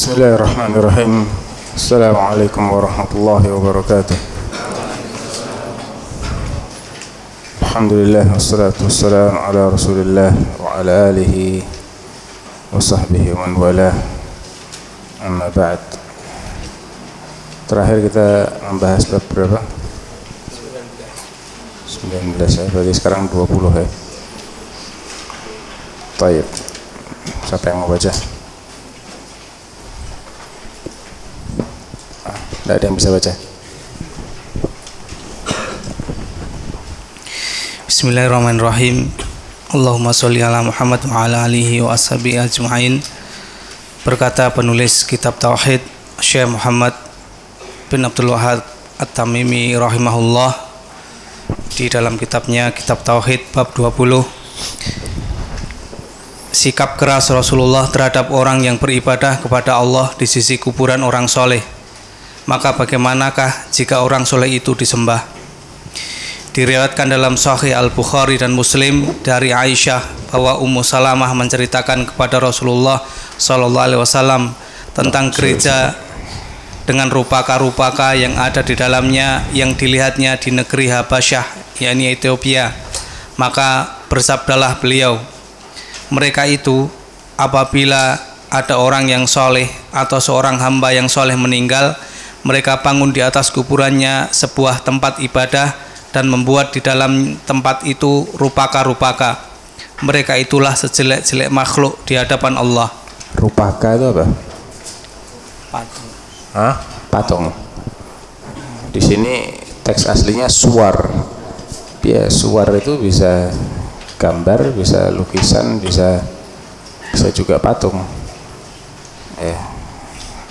بسم الله الرحمن الرحيم السلام عليكم ورحمة الله وبركاته الحمد لله والصلاة والسلام على رسول الله وعلى آله وصحبه ومن والاه أما بعد terakhir kita membahas bab berapa? 19 ya, berarti sekarang 20 ya Taib Siapa yang mau baca? Ada yang bisa baca Bismillahirrahmanirrahim. Allahumma sholli ala Muhammad wa ala alihi wa ashabihi ajma'in. Berkata penulis kitab tauhid Syekh Muhammad bin Abdul Wahab At-Tamimi rahimahullah di dalam kitabnya Kitab Tauhid bab 20 sikap keras Rasulullah terhadap orang yang beribadah kepada Allah di sisi kuburan orang soleh maka bagaimanakah jika orang soleh itu disembah Diriwayatkan dalam Sahih Al-Bukhari dan Muslim dari Aisyah bahwa Ummu Salamah menceritakan kepada Rasulullah Shallallahu alaihi wasallam tentang gereja dengan rupaka-rupaka yang ada di dalamnya yang dilihatnya di negeri Habasyah yakni Ethiopia. Maka bersabdalah beliau, mereka itu apabila ada orang yang soleh atau seorang hamba yang soleh meninggal, mereka bangun di atas kuburannya sebuah tempat ibadah dan membuat di dalam tempat itu rupaka-rupaka. Mereka itulah sejelek-jelek makhluk di hadapan Allah. Rupaka itu apa? Hah? Patung. Di sini teks aslinya suar. Ya, suar itu bisa gambar, bisa lukisan, bisa bisa juga patung. Eh,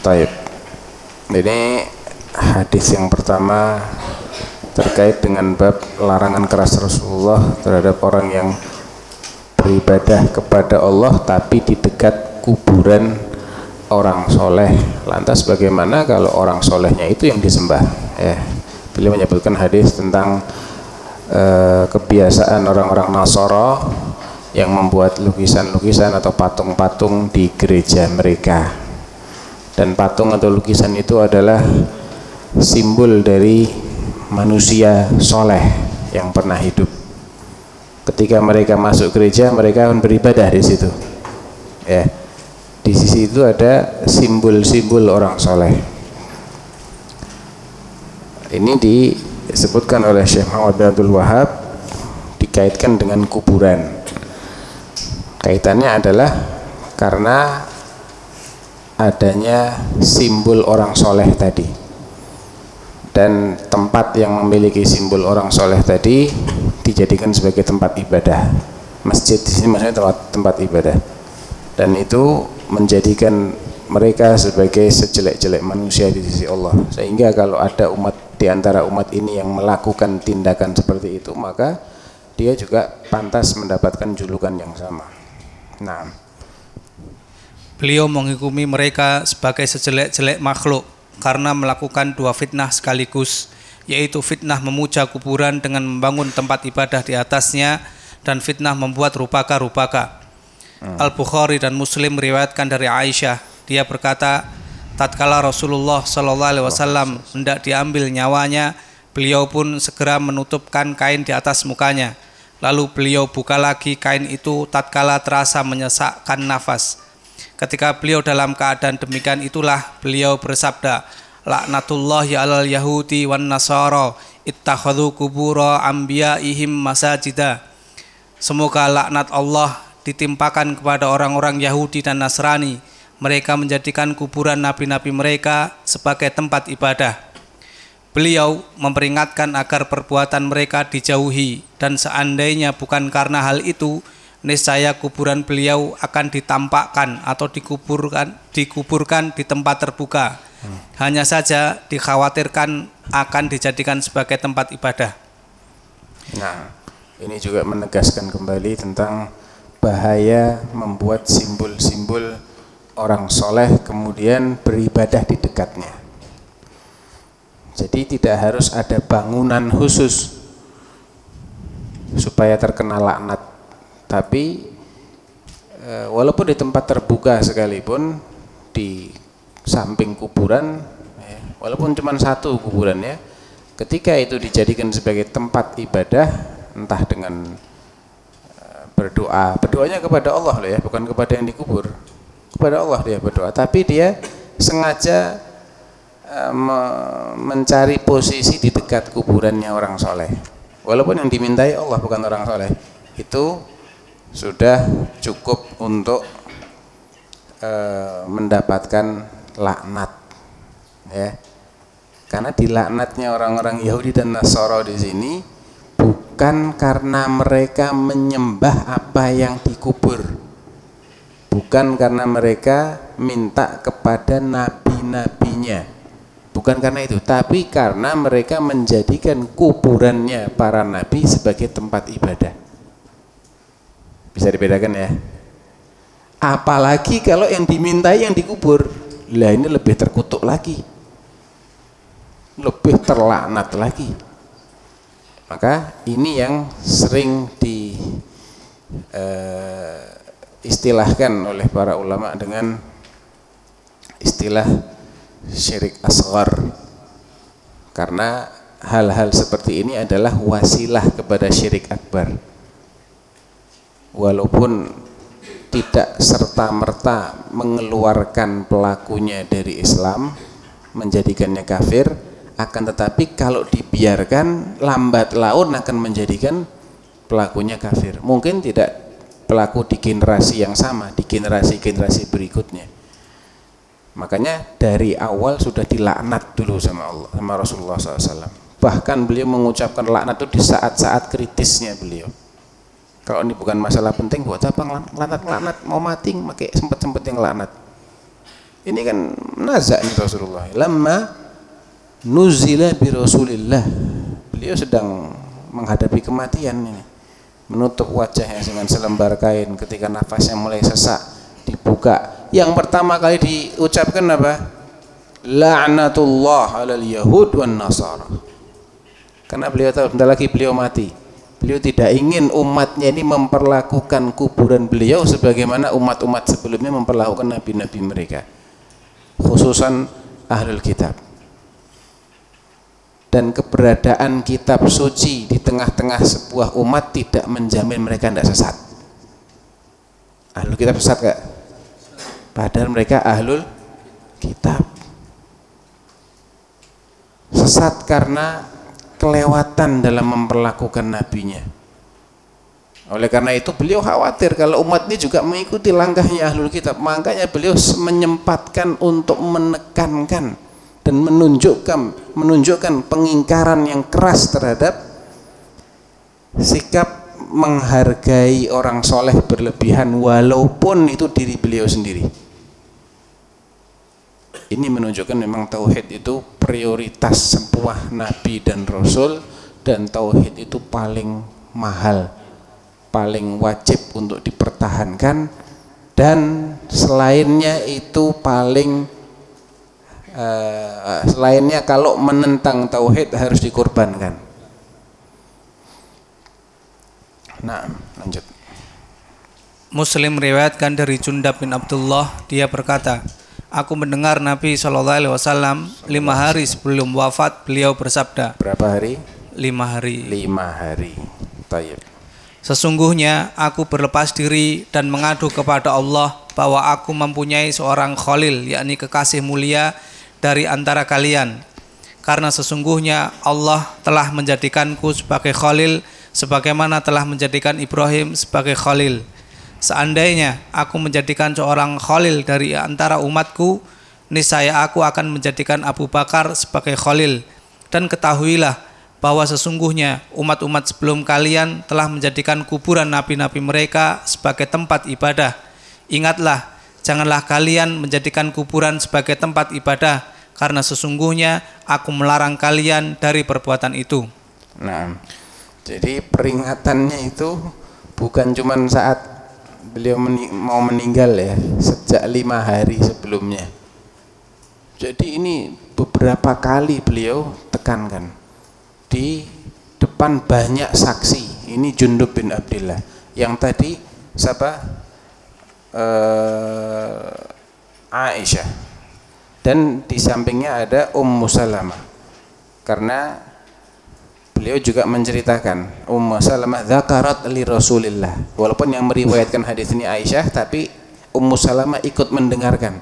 taib. Ini hadis yang pertama terkait dengan bab larangan keras Rasulullah terhadap orang yang beribadah kepada Allah tapi di dekat kuburan orang soleh. Lantas bagaimana kalau orang solehnya itu yang disembah? Eh beliau menyebutkan hadis tentang eh, kebiasaan orang-orang Nasoro yang membuat lukisan-lukisan atau patung-patung di gereja mereka dan patung atau lukisan itu adalah simbol dari manusia soleh yang pernah hidup. Ketika mereka masuk gereja mereka akan beribadah di situ. Ya. Di sisi itu ada simbol-simbol orang soleh. Ini disebutkan oleh Syekh Muhammad bin Abdul Wahab dikaitkan dengan kuburan. Kaitannya adalah karena adanya simbol orang soleh tadi. Dan tempat yang memiliki simbol orang soleh tadi dijadikan sebagai tempat ibadah. Masjid di sini maksudnya tempat, tempat ibadah. Dan itu menjadikan mereka sebagai sejelek-jelek manusia di sisi Allah. Sehingga kalau ada umat di antara umat ini yang melakukan tindakan seperti itu maka dia juga pantas mendapatkan julukan yang sama. Nah Beliau menghukumi mereka sebagai sejelek-jelek makhluk karena melakukan dua fitnah sekaligus, yaitu fitnah memuja kuburan dengan membangun tempat ibadah di atasnya dan fitnah membuat rupaka-rupaka. Al-Bukhari dan Muslim meriwayatkan dari Aisyah, dia berkata, tatkala Rasulullah Shallallahu alaihi wasallam hendak diambil nyawanya, beliau pun segera menutupkan kain di atas mukanya. Lalu beliau buka lagi kain itu tatkala terasa menyesakkan nafas. Ketika beliau dalam keadaan demikian itulah beliau bersabda, Laknatullahi alal Yahudi wan Nasara ittakhadhu kubura anbiya'ihim masajida. Semoga laknat Allah ditimpakan kepada orang-orang Yahudi dan Nasrani. Mereka menjadikan kuburan nabi-nabi mereka sebagai tempat ibadah. Beliau memperingatkan agar perbuatan mereka dijauhi dan seandainya bukan karena hal itu, niscaya kuburan beliau akan ditampakkan atau dikuburkan dikuburkan di tempat terbuka. Hanya saja dikhawatirkan akan dijadikan sebagai tempat ibadah. Nah, ini juga menegaskan kembali tentang bahaya membuat simbol-simbol orang soleh kemudian beribadah di dekatnya. Jadi tidak harus ada bangunan khusus supaya terkena laknat tapi e, walaupun di tempat terbuka sekalipun di samping kuburan ya, walaupun cuma satu kuburan ya ketika itu dijadikan sebagai tempat ibadah entah dengan uh, berdoa berdoanya kepada Allah loh ya bukan kepada yang dikubur kepada Allah dia berdoa. Tapi dia sengaja me mencari posisi di dekat kuburannya orang soleh. Walaupun yang dimintai Allah bukan orang soleh. Itu sudah cukup untuk uh, mendapatkan laknat ya karena dilaknatnya orang-orang Yahudi dan Nasara di sini bukan karena mereka menyembah apa yang dikubur. Bukan karena mereka minta kepada nabi-nabinya. Bukan karena itu, tapi karena mereka menjadikan kuburannya para nabi sebagai tempat ibadah. Bisa dibedakan ya? Apalagi kalau yang dimintai yang dikubur. Lah ini lebih terkutuk lagi lebih terlaknat lagi maka ini yang sering di uh, istilahkan oleh para ulama dengan istilah syirik asghar karena hal-hal seperti ini adalah wasilah kepada syirik akbar walaupun tidak serta-merta mengeluarkan pelakunya dari Islam menjadikannya kafir akan tetapi kalau dibiarkan lambat laun akan menjadikan pelakunya kafir. Mungkin tidak pelaku di generasi yang sama di generasi-generasi berikutnya. Makanya dari awal sudah dilaknat dulu sama Allah sama Rasulullah SAW bahkan beliau mengucapkan laknat itu di saat-saat kritisnya beliau kalau ini bukan masalah penting buat apa laknat laknat mau mati pakai sempat-sempat yang laknat ini kan nazak nih Rasulullah lama nuzila bi Rasulillah. Beliau sedang menghadapi kematian ini. Menutup wajahnya dengan selembar kain ketika nafasnya mulai sesak, dibuka. Yang pertama kali diucapkan apa? La'natullah 'alal yahud wan nasara. Karena beliau tahu bentar lagi beliau mati. Beliau tidak ingin umatnya ini memperlakukan kuburan beliau sebagaimana umat-umat sebelumnya memperlakukan nabi-nabi mereka. Khususan ahlul kitab dan keberadaan kitab suci di tengah-tengah sebuah umat tidak menjamin mereka tidak sesat ahlul kitab sesat gak? padahal mereka ahlul kitab sesat karena kelewatan dalam memperlakukan nabinya. Oleh karena itu beliau khawatir kalau umat ini juga mengikuti langkahnya ahlul kitab. Makanya beliau menyempatkan untuk menekankan dan menunjukkan menunjukkan pengingkaran yang keras terhadap sikap menghargai orang soleh berlebihan walaupun itu diri beliau sendiri ini menunjukkan memang tauhid itu prioritas sebuah nabi dan rasul dan tauhid itu paling mahal paling wajib untuk dipertahankan dan selainnya itu paling uh, selainnya kalau menentang tauhid harus dikorbankan. Nah, lanjut. Muslim meriwayatkan dari Jundab bin Abdullah, dia berkata, Aku mendengar Nabi Shallallahu Alaihi Wasallam lima hari sebelum wafat beliau bersabda. Berapa hari? Lima hari. Lima hari. Tayyib. Sesungguhnya aku berlepas diri dan mengadu kepada Allah bahwa aku mempunyai seorang khalil yakni kekasih mulia dari antara kalian karena sesungguhnya Allah telah menjadikanku sebagai khalil sebagaimana telah menjadikan Ibrahim sebagai khalil seandainya aku menjadikan seorang khalil dari antara umatku niscaya aku akan menjadikan Abu Bakar sebagai khalil dan ketahuilah bahwa sesungguhnya umat-umat sebelum kalian telah menjadikan kuburan nabi-nabi mereka sebagai tempat ibadah ingatlah Janganlah kalian menjadikan kuburan sebagai tempat ibadah karena sesungguhnya aku melarang kalian dari perbuatan itu. Nah, jadi peringatannya itu bukan cuma saat beliau meni mau meninggal ya, sejak lima hari sebelumnya. Jadi ini beberapa kali beliau tekankan di depan banyak saksi. Ini Jundub bin Abdullah. Yang tadi siapa? uh, Aisyah dan di sampingnya ada Ummu Salamah karena beliau juga menceritakan Ummu Salamah dzakarat li Rasulillah walaupun yang meriwayatkan hadis ini Aisyah tapi Ummu Salamah ikut mendengarkan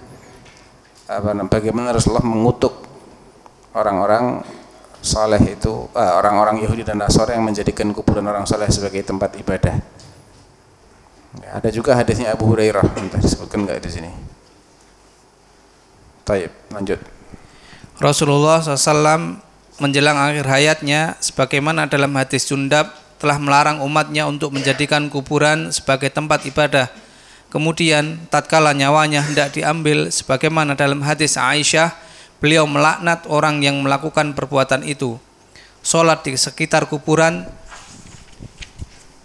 apa bagaimana Rasulullah mengutuk orang-orang saleh itu orang orang-orang Yahudi dan Nasrani yang menjadikan kuburan orang saleh sebagai tempat ibadah. Ya, ada juga hadisnya Abu Hurairah entah disebutkan enggak di sini. Taib, lanjut. Rasulullah SAW menjelang akhir hayatnya sebagaimana dalam hadis Jundab telah melarang umatnya untuk menjadikan kuburan sebagai tempat ibadah. Kemudian tatkala nyawanya hendak diambil sebagaimana dalam hadis Aisyah, beliau melaknat orang yang melakukan perbuatan itu. Salat di sekitar kuburan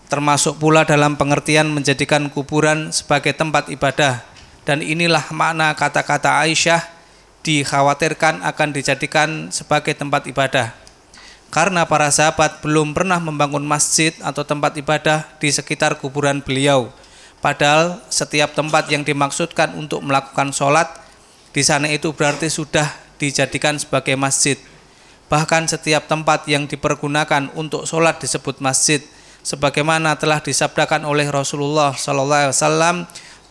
termasuk pula dalam pengertian menjadikan kuburan sebagai tempat ibadah dan inilah makna kata-kata Aisyah dikhawatirkan akan dijadikan sebagai tempat ibadah. Karena para sahabat belum pernah membangun masjid atau tempat ibadah di sekitar kuburan beliau. Padahal setiap tempat yang dimaksudkan untuk melakukan sholat di sana itu berarti sudah dijadikan sebagai masjid. Bahkan setiap tempat yang dipergunakan untuk sholat disebut masjid, sebagaimana telah disabdakan oleh Rasulullah Sallallahu Alaihi Wasallam,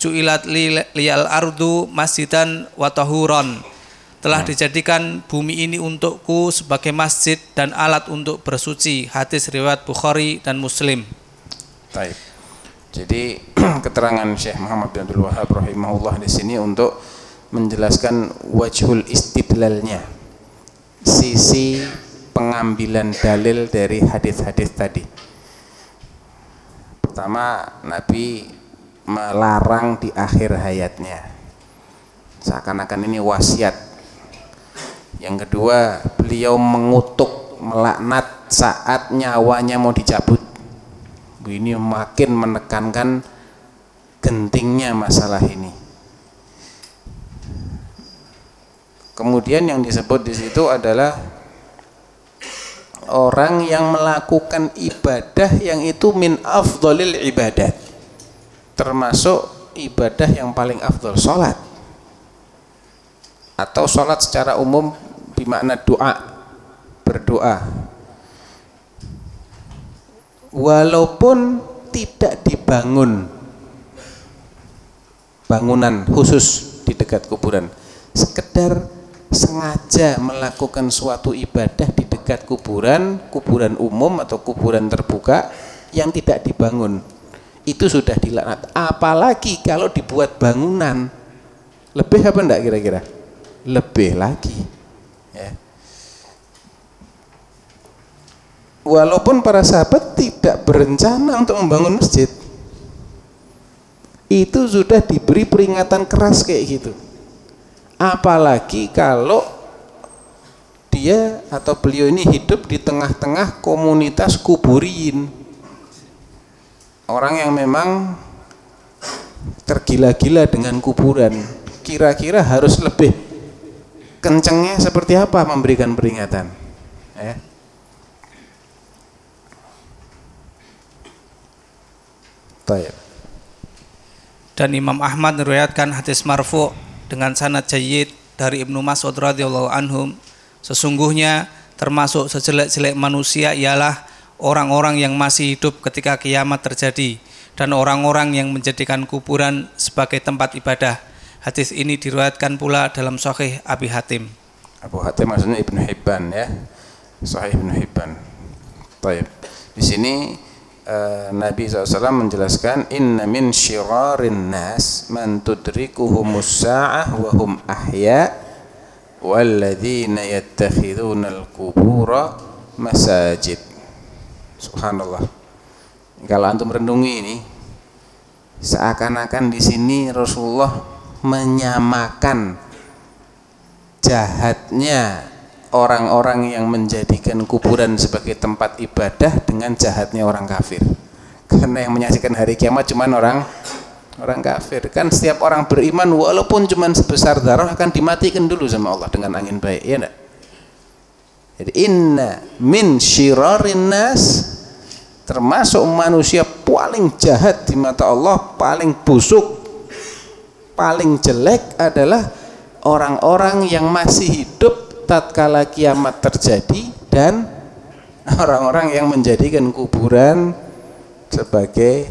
"Ju'ilat liyal ardu masjidan watahuron." Telah dijadikan bumi ini untukku sebagai masjid dan alat untuk bersuci. Hadis riwayat Bukhari dan Muslim. Baik. Jadi keterangan Syekh Muhammad bin Abdul Wahab rahimahullah di sini untuk menjelaskan wajhul istidlalnya. Sisi pengambilan dalil dari hadis-hadis tadi. Pertama, Nabi melarang di akhir hayatnya. Seakan-akan ini wasiat yang kedua, beliau mengutuk, melaknat saat nyawanya mau dicabut. Ini makin menekankan gentingnya masalah ini. Kemudian yang disebut di situ adalah orang yang melakukan ibadah yang itu min afdolil ibadat. Termasuk ibadah yang paling afdol, sholat. Atau sholat secara umum bermakna doa berdoa. Walaupun tidak dibangun bangunan khusus di dekat kuburan. Sekedar sengaja melakukan suatu ibadah di dekat kuburan kuburan umum atau kuburan terbuka yang tidak dibangun. Itu sudah dilaknat. Apalagi kalau dibuat bangunan. Lebih apa enggak kira-kira? Lebih lagi ya. walaupun para sahabat tidak berencana untuk membangun masjid itu sudah diberi peringatan keras kayak gitu. Apalagi kalau dia atau beliau ini hidup di tengah-tengah komunitas kuburin. Orang yang memang tergila-gila dengan kuburan. Kira-kira harus lebih kencengnya seperti apa memberikan peringatan? Ya. dan Imam Ahmad meriwayatkan hadis marfu dengan sanad jayyid dari Ibnu Mas'ud radhiyallahu anhum. Sesungguhnya termasuk sejelek-jelek manusia ialah orang-orang yang masih hidup ketika kiamat terjadi dan orang-orang yang menjadikan kuburan sebagai tempat ibadah Hadis ini diriwayatkan pula dalam Sahih Abi Hatim. Abu Hatim maksudnya Ibnu Hibban ya. Sahih Ibnu Hibban. Baik. Di sini uh, Nabi SAW menjelaskan inna min syirarin nas man tudrikuhumus sa'ah wa hum ahya walladzina yattakhiduna al-qubura masajid. Subhanallah. Kalau antum renungi ini seakan-akan di sini Rasulullah menyamakan jahatnya orang-orang yang menjadikan kuburan sebagai tempat ibadah dengan jahatnya orang kafir. Karena yang menyaksikan hari kiamat cuma orang orang kafir. Kan setiap orang beriman walaupun cuma sebesar darah akan dimatikan dulu sama Allah dengan angin baik ya enggak? Jadi inna min syirarin nas termasuk manusia paling jahat di mata Allah paling busuk paling jelek adalah orang-orang yang masih hidup tatkala kiamat terjadi dan orang-orang yang menjadikan kuburan sebagai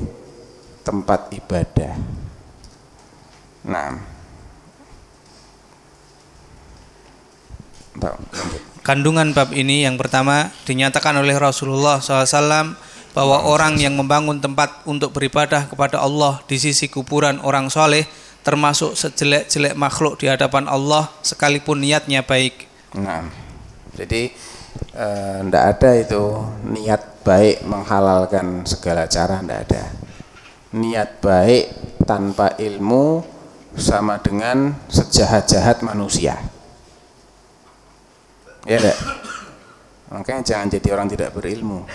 tempat ibadah. Nah, Kandungan bab ini yang pertama dinyatakan oleh Rasulullah SAW bahwa orang yang membangun tempat untuk beribadah kepada Allah di sisi kuburan orang soleh termasuk sejelek-jelek makhluk di hadapan Allah sekalipun niatnya baik. Nah, jadi tidak eh, ada itu niat baik menghalalkan segala cara tidak ada. Niat baik tanpa ilmu sama dengan sejahat-jahat manusia. Ya enggak makanya jangan jadi orang tidak berilmu.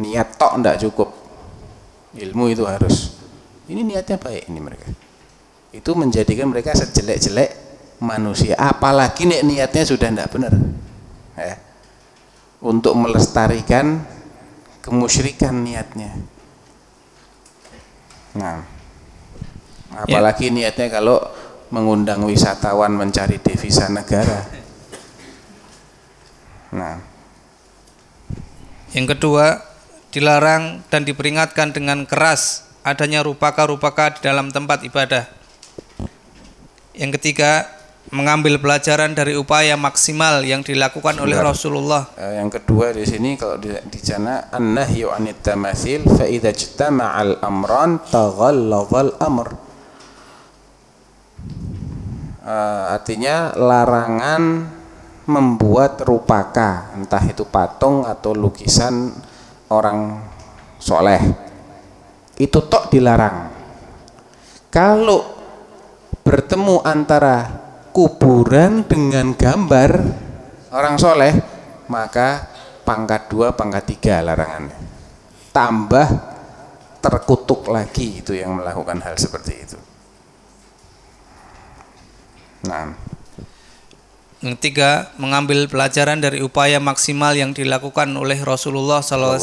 Niat tok enggak cukup. Ilmu itu harus. Ini niatnya baik ini mereka itu menjadikan mereka sejelek-jelek manusia apalagi nih niatnya sudah enggak benar ya untuk melestarikan kemusyrikan niatnya nah apalagi ya. niatnya kalau mengundang wisatawan mencari devisa negara Nah. Yang kedua, dilarang dan diperingatkan dengan keras adanya rupaka-rupaka di dalam tempat ibadah. Yang ketiga, mengambil pelajaran dari upaya maksimal yang dilakukan oleh Rasulullah. Eh, yang kedua di sini kalau di, di sana an-nahyu 'anit tamatsil fa idza ijtama'al amran taghallazal amr. Uh, artinya larangan membuat rupaka entah itu patung atau lukisan orang soleh itu tok dilarang kalau bertemu antara kuburan dengan gambar orang soleh maka pangkat dua pangkat tiga larangannya. Tambah terkutuk lagi itu yang melakukan hal seperti itu. Nah. Yang ketiga, mengambil pelajaran dari upaya maksimal yang dilakukan oleh Rasulullah SAW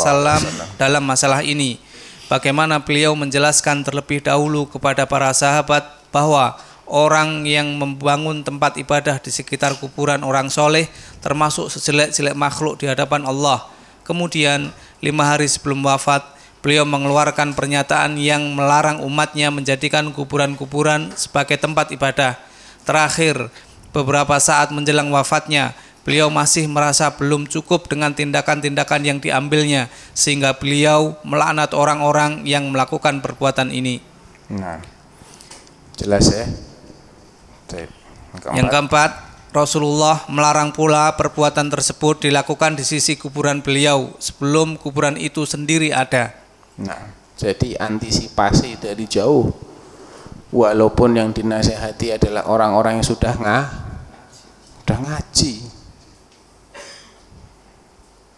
dalam masalah ini. Bagaimana beliau menjelaskan terlebih dahulu kepada para sahabat bahwa orang yang membangun tempat ibadah di sekitar kuburan orang soleh termasuk sejelek-jelek makhluk di hadapan Allah. Kemudian lima hari sebelum wafat, beliau mengeluarkan pernyataan yang melarang umatnya menjadikan kuburan-kuburan sebagai tempat ibadah. Terakhir, beberapa saat menjelang wafatnya, beliau masih merasa belum cukup dengan tindakan-tindakan yang diambilnya, sehingga beliau melaknat orang-orang yang melakukan perbuatan ini. Nah, jelas ya. Keempat. Yang keempat, Rasulullah melarang pula perbuatan tersebut dilakukan di sisi kuburan beliau sebelum kuburan itu sendiri ada. Nah, jadi antisipasi dari jauh. Walaupun yang dinasehati adalah orang-orang yang sudah ngah, udah ngaji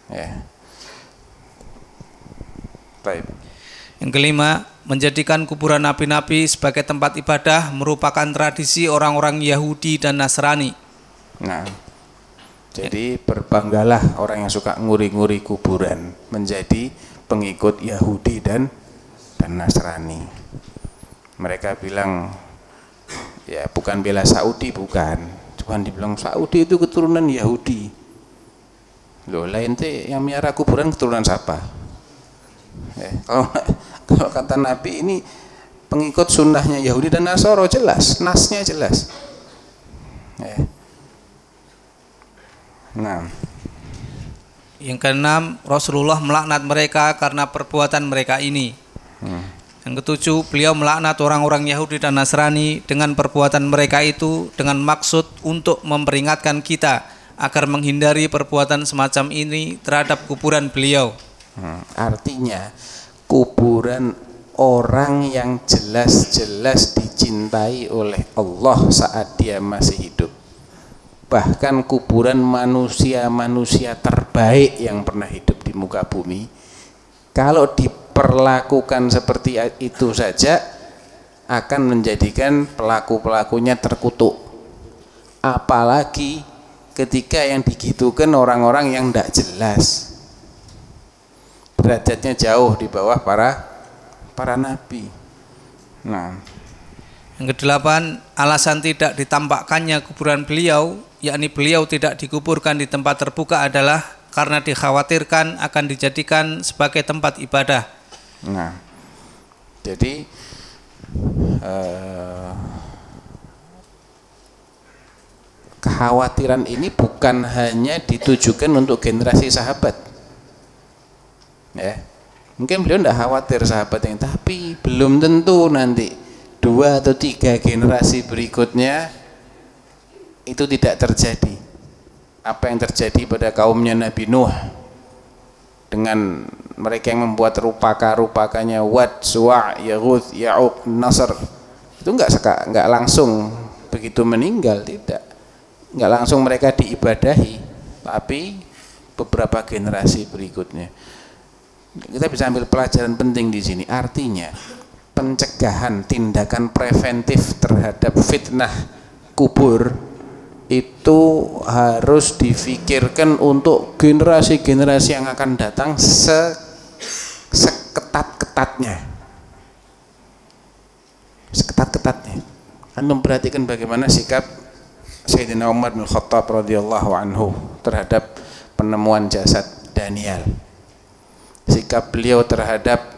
ya baik yang kelima menjadikan kuburan nabi-nabi sebagai tempat ibadah merupakan tradisi orang-orang Yahudi dan Nasrani. Nah jadi berbanggalah orang yang suka nguri-nguri kuburan menjadi pengikut Yahudi dan dan Nasrani. Mereka bilang ya bukan bela Saudi bukan. Tuhan dibilang Saudi itu keturunan Yahudi. Loh lain teh yang miara kuburan keturunan siapa? Eh, kalau, kalau kata Nabi ini pengikut sunnahnya Yahudi dan Nasoro jelas nasnya jelas eh. nah yang keenam Rasulullah melaknat mereka karena perbuatan mereka ini hmm. Yang ketujuh, beliau melaknat orang-orang Yahudi dan Nasrani dengan perbuatan mereka itu dengan maksud untuk memperingatkan kita agar menghindari perbuatan semacam ini terhadap kuburan beliau. Hmm, artinya kuburan orang yang jelas-jelas dicintai oleh Allah saat dia masih hidup. Bahkan kuburan manusia-manusia terbaik yang pernah hidup di muka bumi kalau di diperlakukan seperti itu saja akan menjadikan pelaku-pelakunya terkutuk apalagi ketika yang digitukan orang-orang yang tidak jelas derajatnya jauh di bawah para para nabi nah Yang kedelapan, alasan tidak ditampakkannya kuburan beliau, yakni beliau tidak dikuburkan di tempat terbuka adalah karena dikhawatirkan akan dijadikan sebagai tempat ibadah. Nah, jadi eh, kekhawatiran ini bukan hanya ditujukan untuk generasi sahabat. Ya, mungkin beliau tidak khawatir sahabat yang tapi belum tentu nanti dua atau tiga generasi berikutnya itu tidak terjadi. Apa yang terjadi pada kaumnya Nabi Nuh dengan mereka yang membuat rupaka-rupakanya Wad, Suwa, Yahud, Ya'uq, Nasr. Itu enggak enggak langsung begitu meninggal tidak. Enggak langsung mereka diibadahi tapi beberapa generasi berikutnya kita bisa ambil pelajaran penting di sini. Artinya pencegahan tindakan preventif terhadap fitnah kubur itu harus difikirkan untuk generasi-generasi yang akan datang se seketat-ketatnya. Seketat-ketatnya. Kan memperhatikan bagaimana sikap Sayyidina Umar bin Khattab radhiyallahu anhu terhadap penemuan jasad Daniel sikap beliau terhadap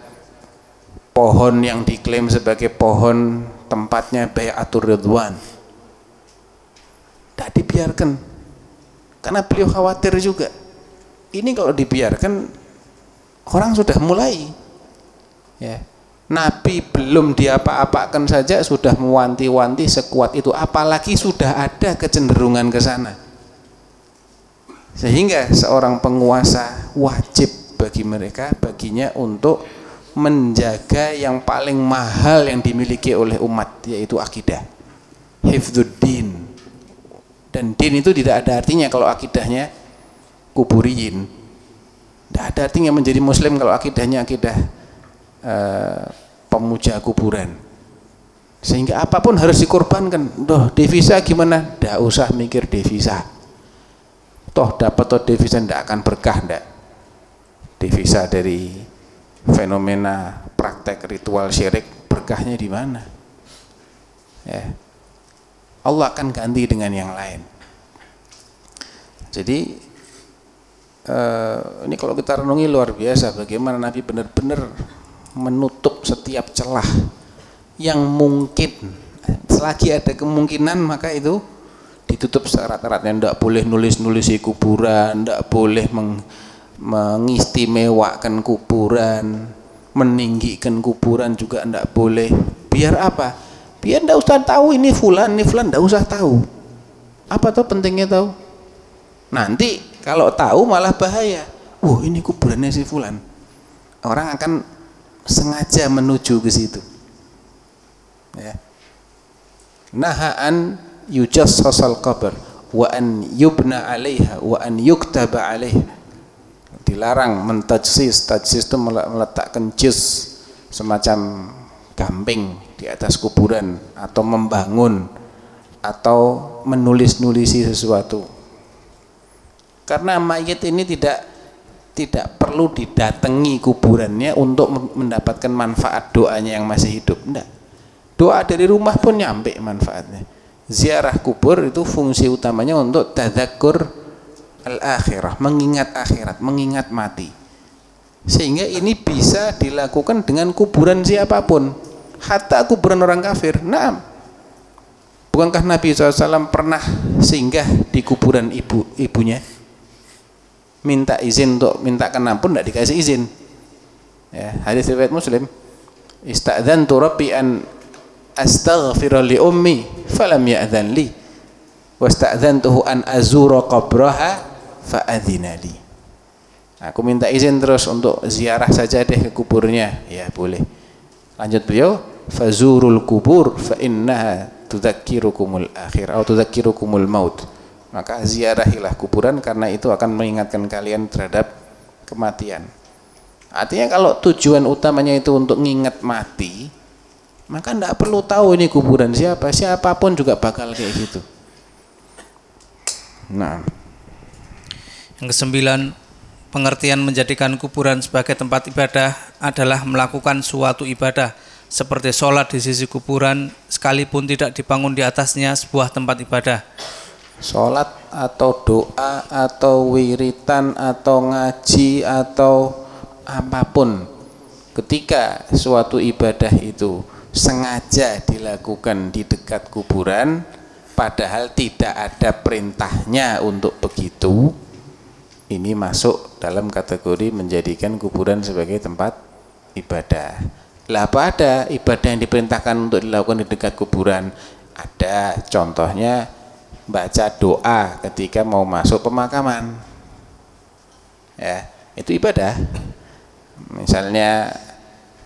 pohon yang diklaim sebagai pohon tempatnya Bayatul Ridwan. Tidak dibiarkan. Karena beliau khawatir juga. Ini kalau dibiarkan orang sudah mulai. Ya. Nabi belum diapa-apakan saja sudah mewanti-wanti sekuat itu. Apalagi sudah ada kecenderungan ke sana. Sehingga seorang penguasa wajib bagi mereka baginya untuk menjaga yang paling mahal yang dimiliki oleh umat yaitu akidah. Hifdzuddin dan din itu tidak ada artinya kalau akidahnya kuburiyin. Tidak ada artinya menjadi muslim kalau akidahnya akidah uh, pemuja kuburan. Sehingga apa pun harus dikorbankan. Doh devisa gimana? Tidak usah mikir devisa. Toh dapat toh devisa tidak akan berkah tidak devisa dari fenomena praktek ritual syirik berkahnya di mana? Ya. Allah akan ganti dengan yang lain. Jadi uh, ini kalau kita renungi luar biasa bagaimana Nabi benar-benar menutup setiap celah yang mungkin. Selagi ada kemungkinan maka itu ditutup syarat-syaratnya. Tidak boleh nulis-nulis di kuburan tidak boleh meng, mengistimewakan kuburan meninggikan kuburan juga tidak boleh. Biar apa? Biar tidak usah tahu ini fulan ini fulan tidak usah tahu. Apa tuh pentingnya tahu? Nanti kalau tahu malah bahaya. Wah ini kuburannya si fulan. Orang akan sengaja menuju ke situ. Ya. Nahaan yujassasal qabr wa an yubna alaiha wa an yuktaba alaiha dilarang mentajsis tajsis itu meletakkan jus semacam gamping di atas kuburan atau membangun atau menulis-nulisi sesuatu. Karena mayat ini tidak tidak perlu didatangi kuburannya untuk mendapatkan manfaat doanya yang masih hidup enggak. Doa dari rumah pun nyampe manfaatnya. Ziarah kubur itu fungsi utamanya untuk tadakur al-akhirah, mengingat akhirat, mengingat mati. Sehingga ini bisa dilakukan dengan kuburan siapa pun. Hatta kuburan orang kafir. Nah, bukankah Nabi SAW pernah singgah di kuburan ibu ibunya? Minta izin untuk minta ampun tidak dikasih izin. Ya, hadis riwayat Muslim. Istadzantu rabbi an astaghfira li ummi falam ya'dhan li wastadzantuhu an azura qabraha fa'adhinali aku minta izin terus untuk ziarah saja deh ke kuburnya. Ya boleh. Lanjut beliau fazurul kubur fa innaha tudzakirukumul akhir atau tudzakirukumul maut. Maka ziarahilah kuburan karena itu akan mengingatkan kalian terhadap kematian. Artinya kalau tujuan utamanya itu untuk mengingat mati maka tidak perlu tahu ini kuburan siapa. Siapa pun juga bakal kayak gitu. Nah yang kesembilan, pengertian menjadikan kuburan sebagai tempat ibadah adalah melakukan suatu ibadah seperti sholat di sisi kuburan sekalipun tidak dibangun di atasnya sebuah tempat ibadah. Sholat atau doa atau wiritan atau ngaji atau apa pun ketika suatu ibadah itu sengaja dilakukan di dekat kuburan padahal tidak ada perintahnya untuk begitu ini masuk dalam kategori menjadikan kuburan sebagai tempat ibadah. Lah apa ada ibadah yang diperintahkan untuk dilakukan di dekat kuburan? Ada. Contohnya baca doa ketika mau masuk pemakaman. Ya itu ibadah. Misalnya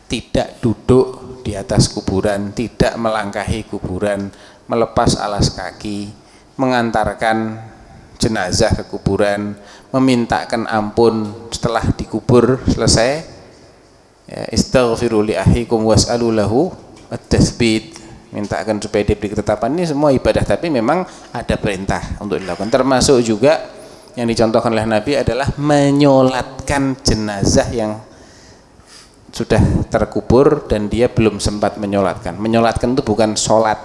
tidak duduk di atas kuburan tidak melangkahi kuburan melepas alas kaki mengantarkan jenazah ke kuburan memintakan ampun setelah dikubur selesai. Ya, istaghfiru li ahikum was'alu lahu at-tathbit mintakan supaya diberi ketetapan. Ini semua ibadah tapi memang ada perintah untuk dilakukan. Termasuk juga yang dicontohkan oleh Nabi adalah menyolatkan jenazah yang sudah terkubur dan dia belum sempat menyolatkan. Menyolatkan itu bukan sholat.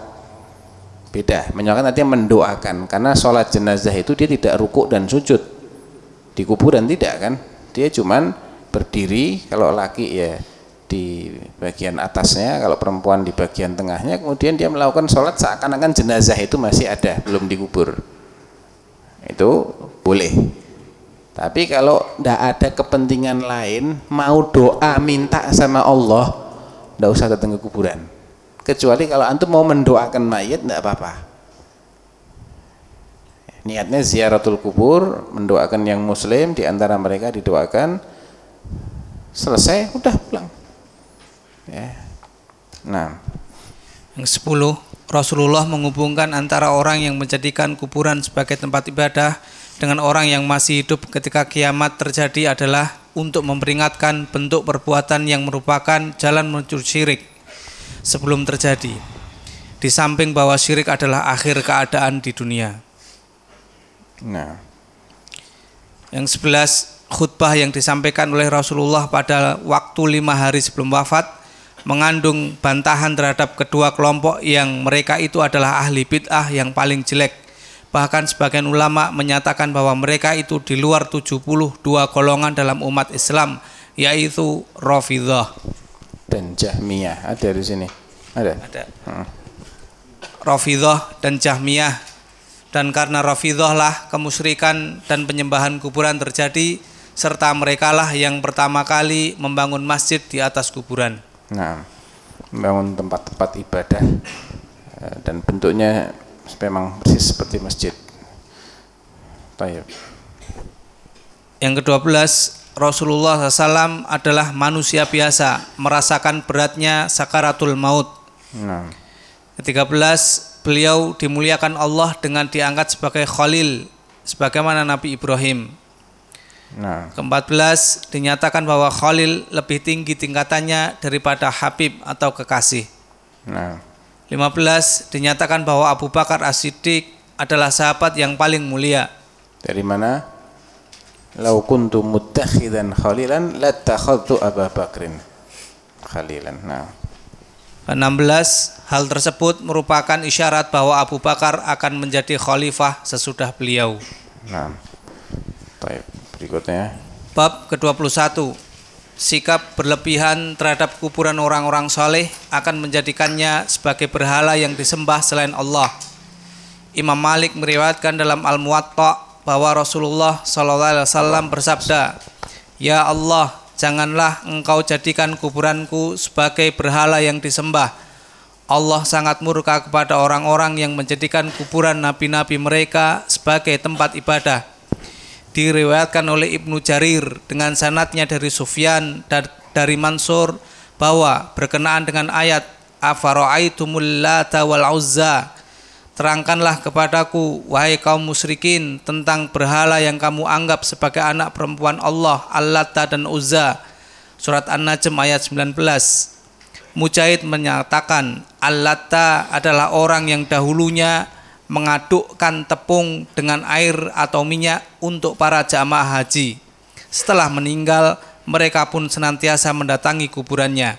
Beda. Menyolatkan artinya mendoakan. Karena sholat jenazah itu dia tidak rukuk dan sujud di kuburan tidak kan? Dia cuman berdiri kalau laki ya di bagian atasnya kalau perempuan di bagian tengahnya kemudian dia melakukan sholat seakan-akan jenazah itu masih ada belum dikubur. Itu boleh. Tapi kalau tidak ada kepentingan lain mau doa minta sama Allah tidak usah datang ke kuburan. Kecuali kalau antum mau mendoakan mayat tidak apa-apa niatnya ziaratul kubur mendoakan yang muslim di antara mereka didoakan selesai udah pulang ya nah yang sepuluh Rasulullah menghubungkan antara orang yang menjadikan kuburan sebagai tempat ibadah dengan orang yang masih hidup ketika kiamat terjadi adalah untuk memperingatkan bentuk perbuatan yang merupakan jalan menuju syirik sebelum terjadi. Di samping bahwa syirik adalah akhir keadaan di dunia. Nah Yang sebelas khutbah yang disampaikan oleh Rasulullah pada waktu lima hari sebelum wafat mengandung bantahan terhadap kedua kelompok yang mereka itu adalah ahli bid'ah yang paling jelek. Bahkan sebagian ulama menyatakan bahwa mereka itu di luar 72 golongan dalam umat Islam yaitu Rafidah. dan Jahmiyah ada di sini ada Ada Hmm. Rafidah dan Jahmiyah dan karena Rafidah lah kemusyrikan dan penyembahan kuburan terjadi serta merekalah yang pertama kali membangun masjid di atas kuburan. Nah, membangun tempat-tempat ibadah eh, dan bentuknya memang persis seperti masjid. Tayyib. Yang ke-12 Rasulullah SAW adalah manusia biasa merasakan beratnya sakaratul maut. Nah, Ke-13 beliau dimuliakan Allah dengan diangkat sebagai khalil sebagaimana Nabi Ibrahim. nah, Ke-14 dinyatakan bahwa Khalil lebih tinggi tingkatannya daripada Habib atau kekasih. nah, 15 dinyatakan bahwa Abu Bakar As-Siddiq adalah sahabat yang paling mulia. dari mana? Lau kuntu muttakhidan khalilan latakhadtu Abu Bakrin khalilan. Nah, Ke-16 hal tersebut merupakan isyarat bahwa Abu Bakar akan menjadi khalifah sesudah beliau. nah. Tayyib. Berikutnya. Bab ke-21 Sikap berlebihan terhadap kuburan orang-orang soleh akan menjadikannya sebagai berhala yang disembah selain Allah. Imam Malik meriwayatkan dalam Al-Muwatta bahwa Rasulullah SAW bersabda, Ya Allah, janganlah engkau jadikan kuburanku sebagai berhala yang disembah. Allah sangat murka kepada orang-orang yang menjadikan kuburan nabi-nabi mereka sebagai tempat ibadah diriwayatkan oleh Ibnu Jarir dengan sanatnya dari Sufyan dan dari Mansur bahwa berkenaan dengan ayat afara'aitumul lata terangkanlah kepadaku wahai kaum musyrikin tentang berhala yang kamu anggap sebagai anak perempuan Allah Allata dan Uzza surat An-Najm ayat 19 Mujahid menyatakan Allata adalah orang yang dahulunya mengadukkan tepung dengan air atau minyak untuk para jamaah haji. Setelah meninggal, mereka pun senantiasa mendatangi kuburannya.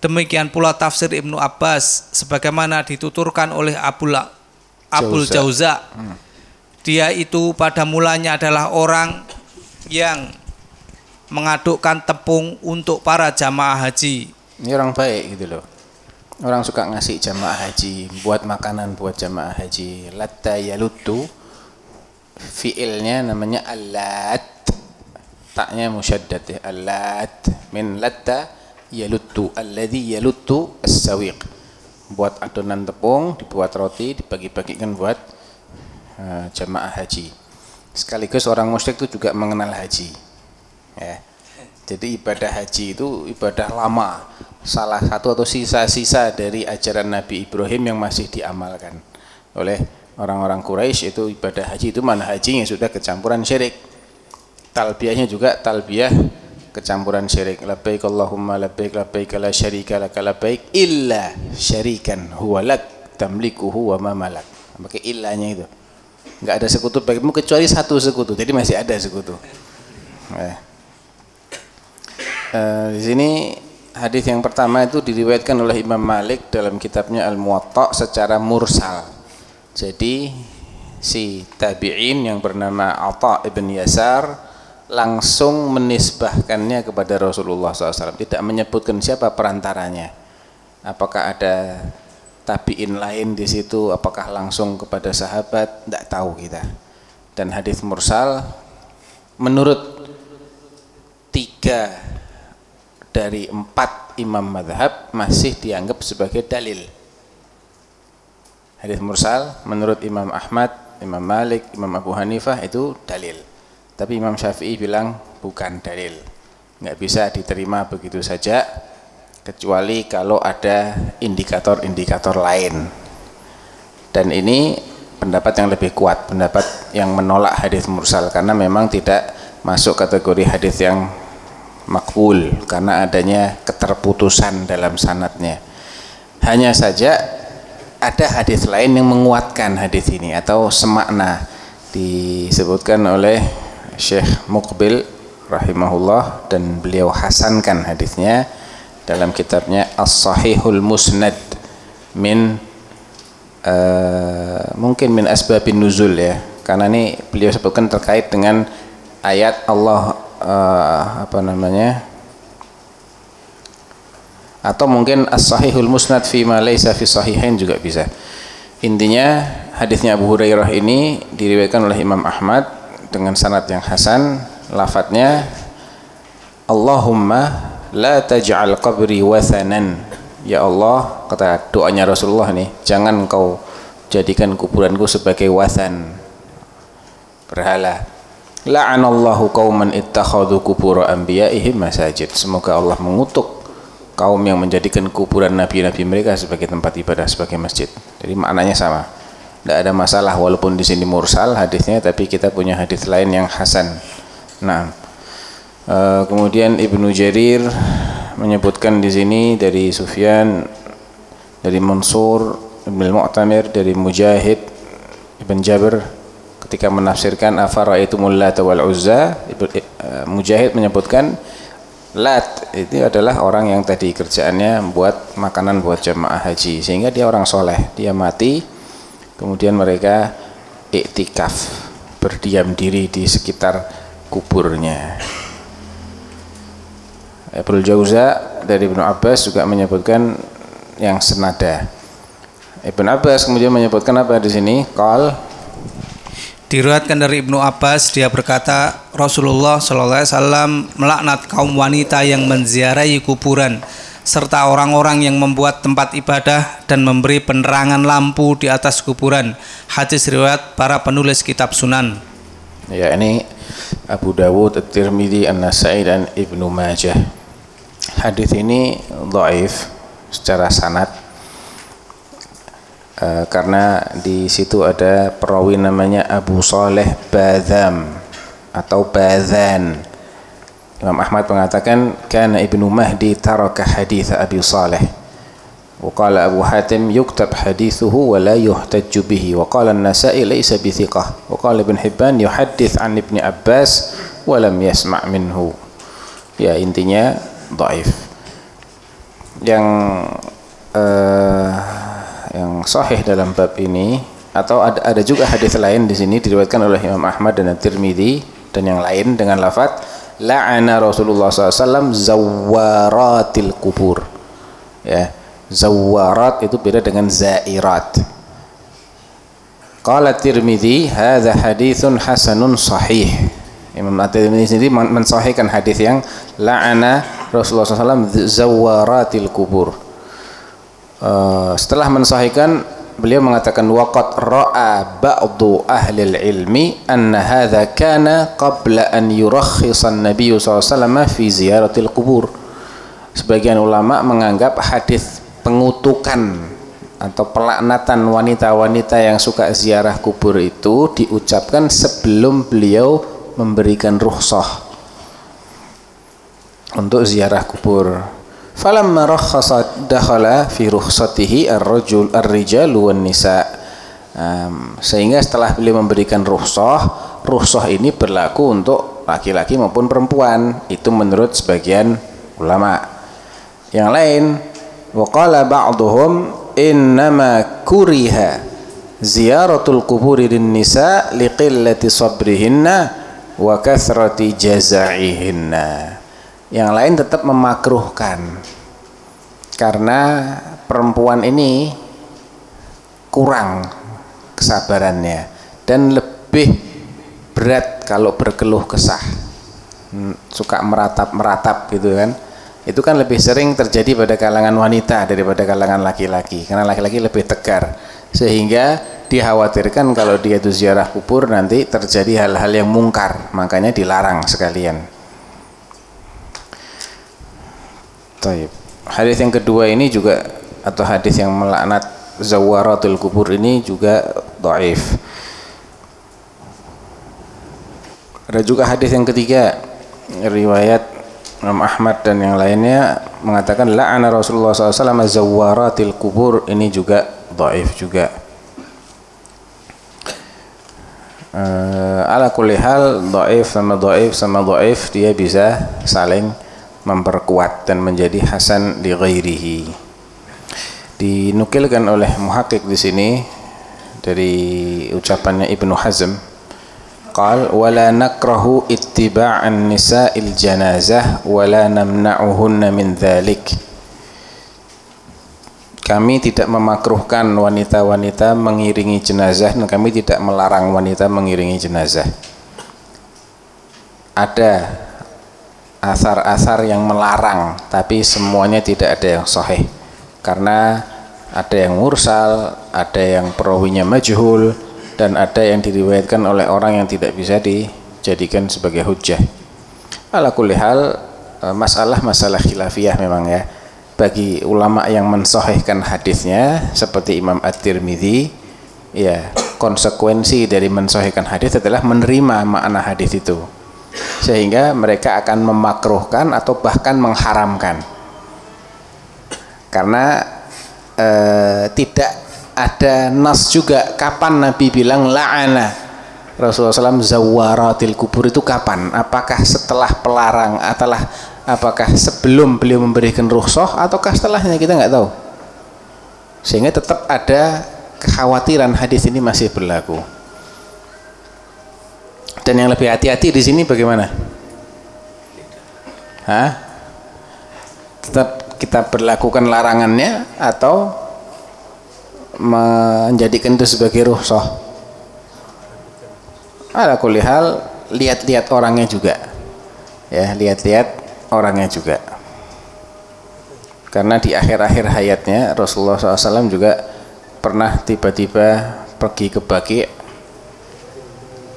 Demikian pula tafsir Ibnu Abbas sebagaimana dituturkan oleh Abul Abul Jauza. Jauza. Dia itu pada mulanya adalah orang yang mengadukkan tepung untuk para jamaah haji. Ini orang baik gitu loh. Orang suka ngasih jamaah haji, buat makanan buat jamaah haji. Latta yaluttu fiilnya namanya alat. Taknya musyaddad ya. Alat min latta yaluttu alladhi yaluttu as-sawiq. Buat adonan tepung, dibuat roti, dibagi-bagikan buat uh, jamaah haji. Sekaligus orang musyrik itu juga mengenal haji. Ya. Jadi ibadah haji itu ibadah lama, salah satu atau sisa-sisa dari ajaran Nabi Ibrahim yang masih diamalkan oleh orang-orang Quraisy itu ibadah haji itu mana haji yang sudah kecampuran syirik. Talbiyahnya juga talbiyah kecampuran syirik. Labbaik Allahumma labbaik labbaik la syarika lak labbaik illa syarikan huwa lak tamlikuhu wa ma malak. Pakai illanya itu. Enggak ada sekutu bagimu kecuali satu sekutu. Jadi masih ada sekutu. Eh. Uh, di sini hadis yang pertama itu diriwayatkan oleh Imam Malik dalam kitabnya Al-Muwatta secara mursal. Jadi si tabi'in yang bernama Atha ibn Yasar langsung menisbahkannya kepada Rasulullah SAW. Tidak menyebutkan siapa perantaranya. Apakah ada tabi'in lain di situ? Apakah langsung kepada sahabat? Tidak tahu kita. Dan hadis mursal menurut tiga dari empat imam madhab masih dianggap sebagai dalil hadis mursal menurut Imam Ahmad, Imam Malik, Imam Abu Hanifah itu dalil tapi Imam Syafi'i bilang bukan dalil nggak bisa diterima begitu saja kecuali kalau ada indikator-indikator lain dan ini pendapat yang lebih kuat pendapat yang menolak hadis mursal karena memang tidak masuk kategori hadis yang makbul karena adanya keterputusan dalam sanatnya. Hanya saja ada hadis lain yang menguatkan hadis ini atau semakna disebutkan oleh Syekh Muqbil rahimahullah dan beliau hasankan hadisnya dalam kitabnya As-Sahihul Musnad min uh, mungkin min asbabin nuzul ya karena ini beliau sebutkan terkait dengan ayat Allah uh, apa namanya atau mungkin as-sahihul musnad fi ma laysa fi sahihain juga bisa. Intinya hadisnya Abu Hurairah ini diriwayatkan oleh Imam Ahmad dengan sanad yang hasan, lafadznya Allahumma la taj'al qabri wathanan. Ya Allah, kata doanya Rasulullah nih, jangan kau jadikan kuburanku sebagai wathan berhala La'anallahu qauman ittakhadhu kubur anbiya'ihim masajid. Semoga Allah mengutuk kaum yang menjadikan kuburan nabi-nabi mereka sebagai tempat ibadah sebagai masjid. Jadi maknanya sama. Tidak ada masalah walaupun di sini mursal hadisnya tapi kita punya hadis lain yang hasan. Nah, e, kemudian Ibnu Jarir menyebutkan di sini dari Sufyan dari Mansur Ibn Mu'tamir dari Mujahid Ibn Jabir ketika menafsirkan afara'aitumul lat wal uzza? Eh, Mujahid menyebutkan Lat itu adalah orang yang tadi kerjaannya membuat makanan buat jemaah haji sehingga dia orang soleh. Dia mati kemudian mereka iktikaf berdiam diri di sekitar kuburnya. Ibnu Jauza dari Ibnu Abbas juga menyebutkan yang senada. Ibnu Abbas kemudian menyebutkan apa di sini? Qal. Diriwayatkan dari Ibnu Abbas dia berkata Rasulullah Wasallam melaknat kaum wanita yang menziarahi kuburan serta orang-orang yang membuat tempat ibadah dan memberi penerangan lampu di atas kuburan. Hadis riwayat para penulis kitab Sunan. Ya ini Abu Dawud, At-Tirmidzi, An-Nasai dan Ibnu Majah. Hadis ini dhaif secara sanad Eh, karena di situ ada perawi namanya Abu Saleh Badham atau Badhan. Imam Ahmad mengatakan kana Ibnu Mahdi taraka hadis Abi Saleh. وقال أبو حاتم يكتب حديثه ولا يحتج به وقال النسائي ليس بثقة وقال ابن حبان يحدث عن ابن عباس ولم يسمع منه ya intinya dhaif yang uh, yang sahih dalam bab ini atau ada, ada juga hadis lain di sini diriwayatkan oleh Imam Ahmad dan Tirmidzi dan yang lain dengan lafaz la'ana Rasulullah SAW zawaratil kubur. Ya zawarat itu beda dengan zairat. Qala Tirmidzi hadza haditsun hasanun sahih. Imam At-Tirmidzi sendiri mensahihkan hadis yang la'ana Rasulullah SAW zawaratil kubur. Uh, setelah mensahihkan beliau mengatakan waqad ra'a ba'du ahli ilmi anna hadha kana qabla an yurakhisa an-nabiy sallallahu fi ziyaratil qubur. Sebagian ulama menganggap hadis pengutukan atau pelaknatan wanita-wanita yang suka ziarah kubur itu diucapkan sebelum beliau memberikan rukhsah untuk ziarah kubur falamma rakhasa dakhala fi rukhsatihi ar-rajul ar-rijal wan nisa um, sehingga setelah beliau memberikan rukhsah rukhsah ini berlaku untuk laki-laki maupun perempuan. Itu menurut sebagian ulama. Yang lain waqala ba'dhum innama kuriha ziyaratul quburi lin nisa liqillati sabrihinna wa kathrati jaza'ihinna yang lain tetap memakruhkan. Karena perempuan ini kurang kesabarannya dan lebih berat kalau berkeluh kesah. Hmm, suka meratap-meratap gitu kan. Itu kan lebih sering terjadi pada kalangan wanita daripada kalangan laki-laki karena laki-laki lebih tegar. Sehingga dikhawatirkan kalau dia itu ziarah kubur nanti terjadi hal-hal yang mungkar. Makanya dilarang sekalian Taib. Hadis yang kedua ini juga atau hadis yang melaknat zawaratul kubur ini juga dhaif. Ada juga hadis yang ketiga riwayat Imam Ahmad dan yang lainnya mengatakan la'ana Rasulullah SAW zawaratil kubur ini juga dhaif juga. Uh, ala kulli hal dhaif sama dhaif sama dhaif dia bisa saling memperkuat dan menjadi hasan di ghairihi. Dinukilkan oleh muhakkik di sini dari ucapannya Ibnu Hazm. Qal wala nakrahu ittiba'an nisa'il janazah wala namna'uhunna min dhalik. Kami tidak memakruhkan wanita-wanita mengiringi jenazah dan kami tidak melarang wanita mengiringi jenazah. Ada asar-asar yang melarang tapi semuanya tidak ada yang sahih. Karena ada yang mursal ada yang perawinya majhul dan ada yang diriwayatkan oleh orang yang tidak bisa dijadikan sebagai hujah ala kulli hal e, masalah masalah khilafiyah memang ya. Bagi ulama yang mensahihkan hadisnya seperti Imam At-Tirmidzi ya konsekuensi dari mensahihkan hadis adalah menerima makna hadis itu sehingga mereka akan memakruhkan atau bahkan mengharamkan. Karena e, tidak ada nas juga kapan Nabi bilang la'ana. Rasulullah SAW zawaratil kubur itu kapan? Apakah setelah pelarang atau apakah sebelum beliau memberikan rukhsah ataukah setelahnya? Kita nggak tahu. Sehingga tetap ada kekhawatiran hadis ini masih berlaku dan yang lebih hati-hati di sini bagaimana? Hah? Tetap kita berlakukan larangannya atau menjadikan itu sebagai ruhsah? Ada kulihal lihat-lihat orangnya juga. Ya, lihat-lihat orangnya juga. Karena di akhir-akhir hayatnya Rasulullah SAW juga pernah tiba-tiba pergi ke Baki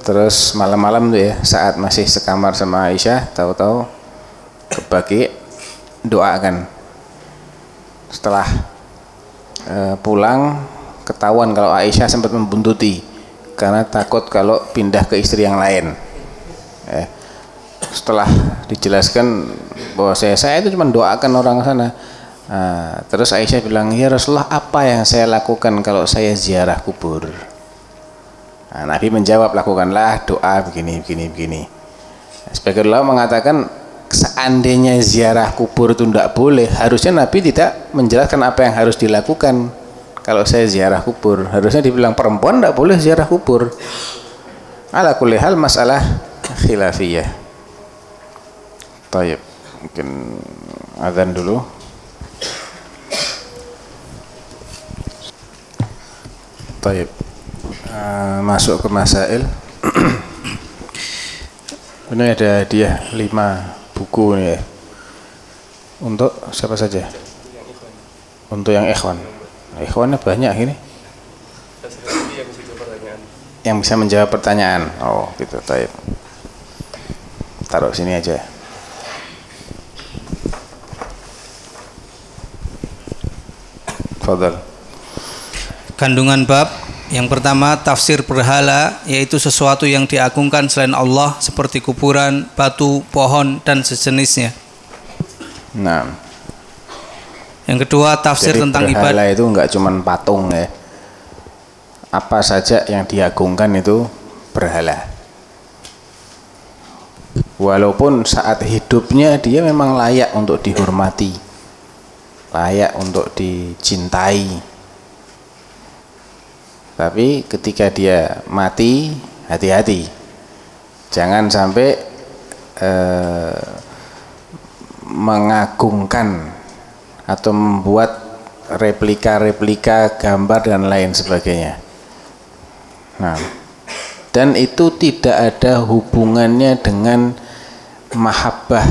terus malam-malam tuh ya saat masih sekamar sama Aisyah tahu-tahu kebagi doakan setelah e, pulang ketahuan kalau Aisyah sempat membuntuti karena takut kalau pindah ke istri yang lain. Eh, setelah dijelaskan bahwa saya saya itu cuma doakan orang sana. Nah, terus Aisyah bilang ya Rasulullah apa yang saya lakukan kalau saya ziarah kubur Nah, Nabi menjawab lakukanlah doa begini begini begini. Sebagai ulama mengatakan seandainya ziarah kubur itu tidak boleh, harusnya Nabi tidak menjelaskan apa yang harus dilakukan. Kalau saya ziarah kubur, harusnya dibilang perempuan tidak boleh ziarah kubur. Ala kulli hal masalah khilafiyah. Tayyib. Mungkin azan dulu. Tayyib. Uh, masuk ke masail. Ini ada dia lima buku ya. Untuk siapa saja? Untuk yang ikhwan. Ikhwannya banyak ini. Yang bisa menjawab pertanyaan. Oh, gitu, taib. Taruh sini aja. Fadal. Kandungan bab yang pertama tafsir berhala yaitu sesuatu yang diagungkan selain Allah seperti kuburan, batu, pohon dan sejenisnya. Nah. Yang kedua tafsir Jadi tentang berhala ibadah. itu enggak cuman patung ya. Apa saja yang diagungkan itu berhala. Walaupun saat hidupnya dia memang layak untuk dihormati. Layak untuk dicintai. Tapi ketika dia mati, hati-hati. Jangan sampai eh, mengagungkan atau membuat replika-replika gambar dan lain sebagainya. Nah, dan itu tidak ada hubungannya dengan mahabbah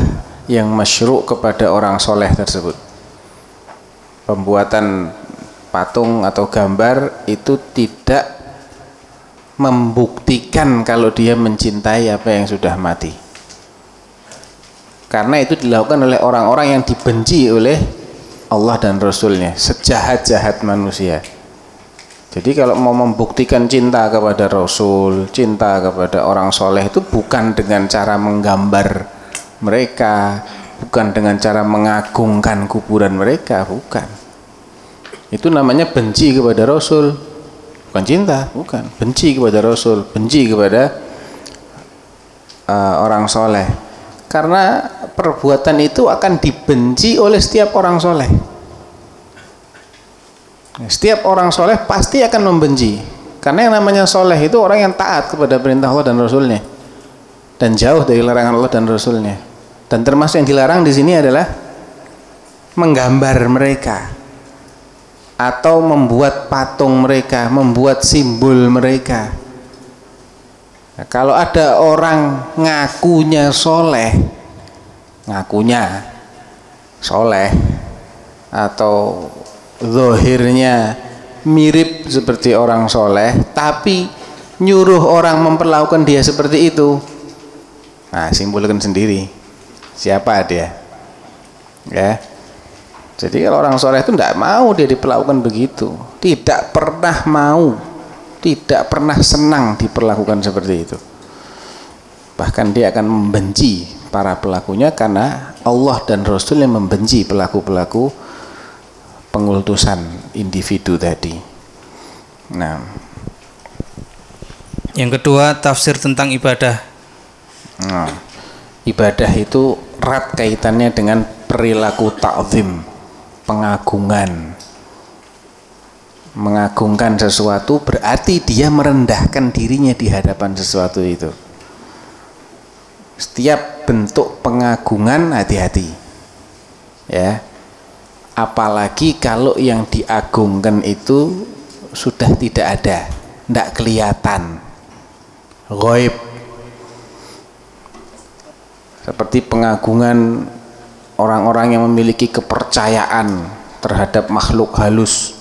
yang masyru' kepada orang soleh tersebut. Pembuatan patung atau gambar itu tidak membuktikan kalau dia mencintai apa yang sudah mati. Karena itu dilakukan oleh orang-orang yang dibenci oleh Allah dan Rasulnya, sejahat-jahat manusia. Jadi kalau mau membuktikan cinta kepada Rasul, cinta kepada orang soleh itu bukan dengan cara menggambar mereka, bukan dengan cara mengagungkan kuburan mereka, bukan. Itu namanya benci kepada Rasul, bukan cinta, bukan. Benci kepada Rasul, benci kepada uh, orang soleh. Karena perbuatan itu akan dibenci oleh setiap orang soleh. Setiap orang soleh pasti akan membenci. Karena yang namanya soleh itu orang yang taat kepada perintah Allah dan Rasulnya. Dan jauh dari larangan Allah dan Rasulnya. Dan termasuk yang dilarang di sini adalah menggambar mereka. Atau membuat patung mereka, membuat simbol mereka. Nah, kalau ada orang ngakunya soleh, ngakunya soleh, atau zohirnya mirip seperti orang soleh tapi nyuruh orang memperlakukan dia seperti itu nah simpulkan sendiri. Siapa dia? Ya jadi kalau orang soleh itu tidak mau dia diperlakukan begitu tidak pernah mau tidak pernah senang diperlakukan seperti itu bahkan dia akan membenci para pelakunya karena Allah dan Rasul yang membenci pelaku-pelaku pengultusan individu tadi. Nah, yang kedua tafsir tentang ibadah. Nah, ibadah itu erat kaitannya dengan perilaku ta'zim, pengagungan. Mengagungkan sesuatu berarti dia merendahkan dirinya di hadapan sesuatu itu. Setiap bentuk pengagungan hati-hati. Ya, apalagi kalau yang diagungkan itu sudah tidak ada tidak kelihatan goib seperti pengagungan orang-orang yang memiliki kepercayaan terhadap makhluk halus.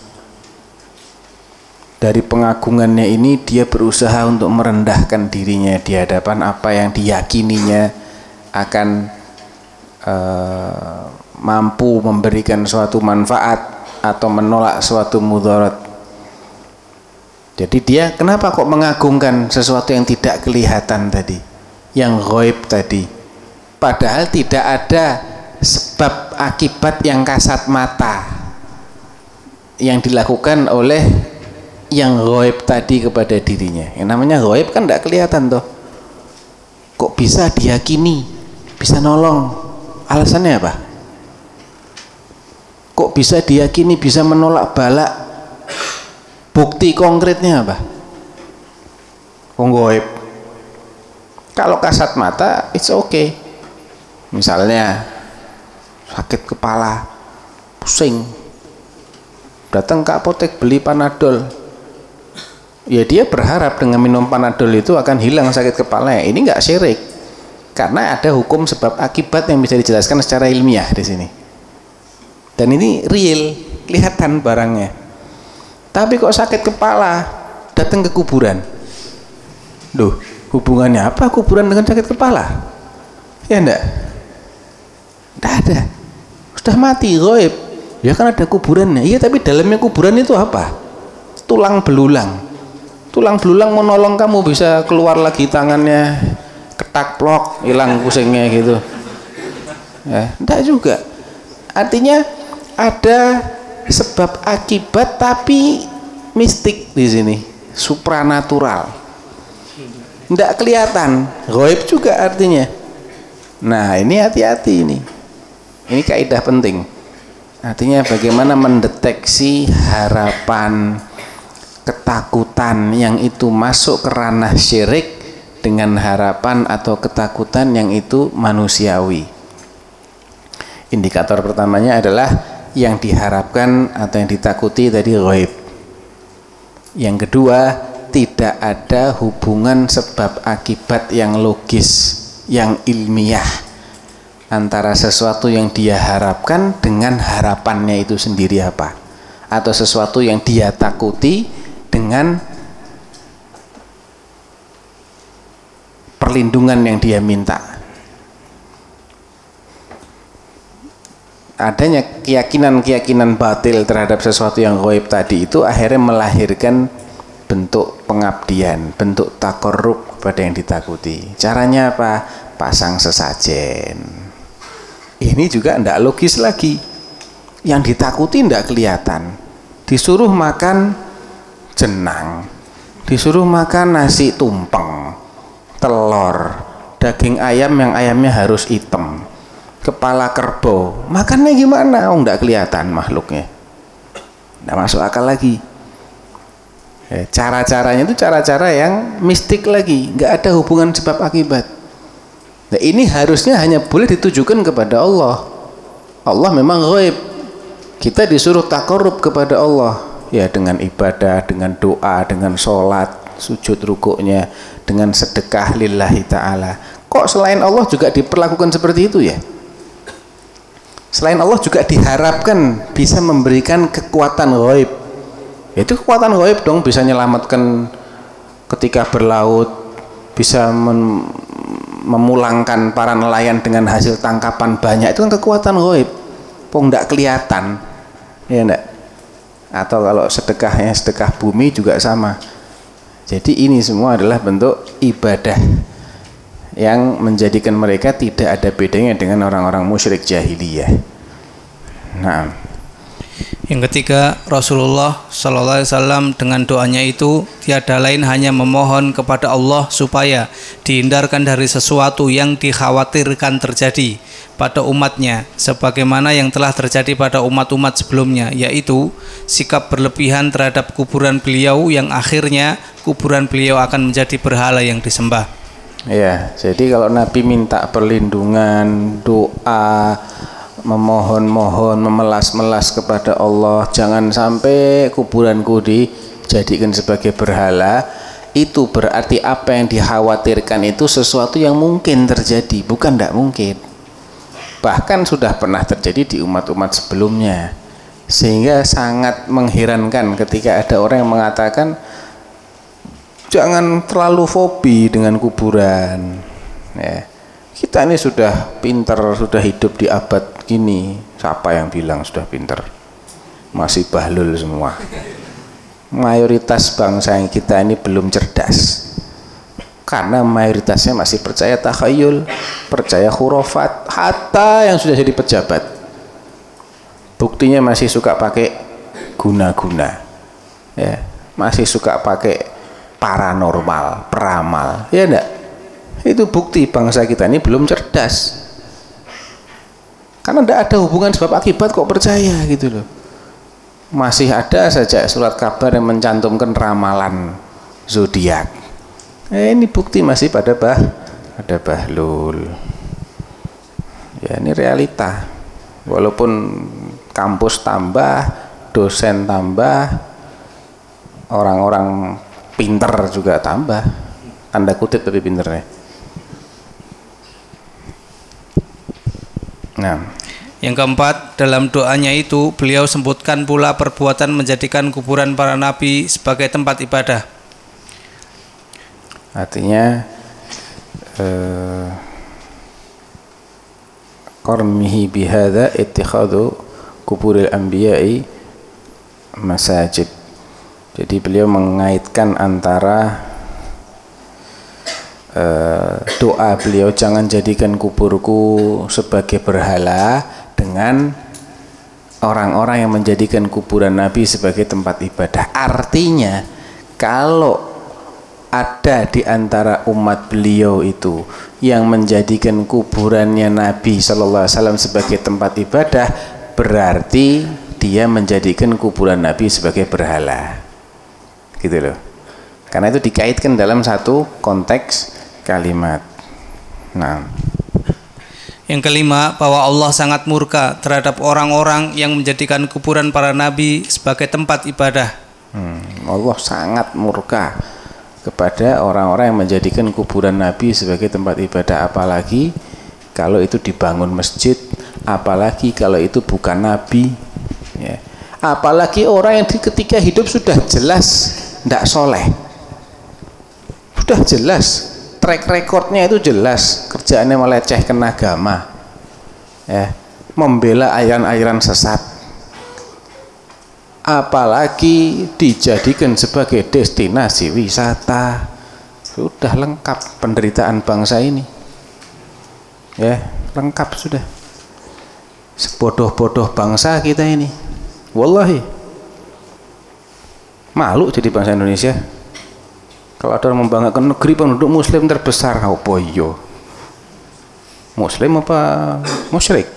Dari pengagungannya ini dia berusaha untuk merendahkan dirinya di hadapan apa yang diyakininya akan uh, mampu memberikan suatu manfaat atau menolak suatu mudarat. Jadi dia kenapa kok mengagungkan sesuatu yang tidak kelihatan tadi, yang goib tadi, padahal tidak ada sebab akibat yang kasat mata yang dilakukan oleh yang goib tadi kepada dirinya. Yang namanya goib kan tidak kelihatan toh. Kok bisa diyakini, bisa nolong, Alasannya apa? Kok bisa diyakini bisa menolak balak? Bukti konkretnya apa? Goib. Kalau kasat mata, it's okay. Misalnya sakit kepala, pusing, datang ke apotek beli panadol, ya dia berharap dengan minum panadol itu akan hilang sakit kepala. Ini nggak syirik, karena ada hukum sebab akibat yang bisa dijelaskan secara ilmiah di sini. Dan ini real, kelihatan barangnya. Tapi kok sakit kepala, datang ke kuburan. Duh, hubungannya apa kuburan dengan sakit kepala? Ya enggak? Enggak ada. Sudah mati, goib. Ya kan ada kuburannya. Iya, tapi dalamnya kuburan itu apa? Tulang belulang. Tulang belulang menolong kamu bisa keluar lagi tangannya ketak plok, hilang pusingnya gitu. Ya, enggak juga. Artinya ada sebab akibat tapi mistik di sini, supranatural tidak kelihatan goib juga artinya nah ini hati-hati ini ini kaidah penting. Artinya bagaimana mendeteksi harapan ketakutan yang itu masuk ke ranah syirik dengan harapan atau ketakutan yang itu manusiawi. Indikator pertamanya adalah yang diharapkan atau yang ditakuti tadi goib yang kedua tidak ada hubungan sebab akibat yang logis, yang ilmiah antara sesuatu yang dia harapkan dengan harapannya itu sendiri apa atau sesuatu yang dia takuti dengan perlindungan yang dia minta adanya keyakinan-keyakinan batil terhadap sesuatu yang goib tadi itu akhirnya melahirkan bentuk pengabdian, bentuk takorup kepada yang ditakuti. Caranya apa? Pasang sesajen. Ini juga tidak logis lagi. Yang ditakuti tidak kelihatan. Disuruh makan jenang, disuruh makan nasi tumpeng, telur, daging ayam yang ayamnya harus hitam, kepala kerbau. Makannya gimana? Oh, tidak kelihatan makhluknya. Tidak masuk akal lagi Eh, cara-caranya itu cara-cara yang mistik lagi nggak ada hubungan sebab akibat nah ini harusnya hanya boleh ditujukan kepada Allah. Allah memang gaib kita disuruh takorup kepada Allah. Ya dengan ibadah dengan doa dengan sholat sujud rukuknya dengan sedekah lillahi ta'ala. Kok selain Allah juga diperlakukan seperti itu ya? Selain Allah juga diharapkan bisa memberikan kekuatan gaib itu kekuatan gaib dong bisa menyelamatkan ketika berlaut bisa memulangkan para nelayan dengan hasil tangkapan banyak itu kan kekuatan gaib pong tidak kelihatan. Ya enggak atau kalau sedekahnya sedekah bumi juga sama. Jadi ini semua adalah bentuk ibadah yang menjadikan mereka tidak ada bedanya dengan orang-orang musyrik jahiliyah. Nah yang ketiga, Rasulullah Sallallahu Alaihi Wasallam dengan doanya itu tiada lain hanya memohon kepada Allah supaya dihindarkan dari sesuatu yang dikhawatirkan terjadi pada umatnya, sebagaimana yang telah terjadi pada umat-umat sebelumnya, yaitu sikap berlebihan terhadap kuburan beliau yang akhirnya kuburan beliau akan menjadi berhala yang disembah. Ya, jadi kalau Nabi minta perlindungan, doa, memohon-mohon, memelas-melas kepada Allah, jangan sampai kuburanku dijadikan sebagai berhala. Itu berarti apa yang dikhawatirkan itu sesuatu yang mungkin terjadi, bukan tidak mungkin. Bahkan sudah pernah terjadi di umat-umat sebelumnya. Sehingga sangat mengherankan ketika ada orang yang mengatakan jangan terlalu fobi dengan kuburan. Ya kita ini sudah pinter, sudah hidup di abad gini. Siapa yang bilang sudah pinter? Masih bahlul semua. Mayoritas bangsa yang kita ini belum cerdas. Karena mayoritasnya masih percaya takhayul, percaya khurafat, hatta yang sudah jadi pejabat. Buktinya masih suka pakai guna-guna. Ya, masih suka pakai paranormal, peramal. Ya enggak? Itu bukti bangsa kita ini belum cerdas Karena tidak ada hubungan sebab akibat kok percaya gitu loh. Masih ada saja surat kabar yang mencantumkan ramalan zodiak. Eh, ini bukti masih pada bah, ada bahlul. Ya ini realita. Walaupun kampus tambah, dosen tambah, orang-orang pinter juga tambah. Tanda kutip tapi pinternya. Nah, Yang keempat, dalam doanya itu beliau sebutkan pula perbuatan menjadikan kuburan para nabi sebagai tempat ibadah. artinya eh, qarmihi bihadza ittikhadhu kuburil anbiya'i masajid. Jadi beliau mengaitkan antara eh, doa beliau jangan jadikan kuburku sebagai berhala dengan orang-orang yang menjadikan kuburan Nabi sebagai tempat ibadah. Artinya kalau ada di antara umat beliau itu yang menjadikan kuburannya Nabi Shallallahu Alaihi Wasallam sebagai tempat ibadah, berarti dia menjadikan kuburan Nabi sebagai berhala, gitu loh. Karena itu dikaitkan dalam satu konteks kalimat. Nah, Yang kelima, bahwa Allah sangat murka terhadap orang-orang yang menjadikan kuburan para nabi sebagai tempat ibadah. hmm, Allah sangat murka kepada orang-orang yang menjadikan kuburan Nabi sebagai tempat ibadah, apalagi kalau itu dibangun masjid, apalagi kalau itu bukan Nabi, ya. apalagi orang yang ketika hidup sudah jelas tidak soleh, sudah jelas track recordnya itu jelas kerjaannya melecehkan agama ya. Membela aliran-aliran sesat. Apalagi dijadikan sebagai destinasi wisata. Sudah lengkap penderitaan bangsa ini. Ya lengkap sudah. Sebodoh-bodoh bangsa kita ini. Wallahi. Malu jadi bangsa Indonesia kalau ada orang membanggakan negeri penduduk muslim terbesar apa iyo muslim apa musyrik?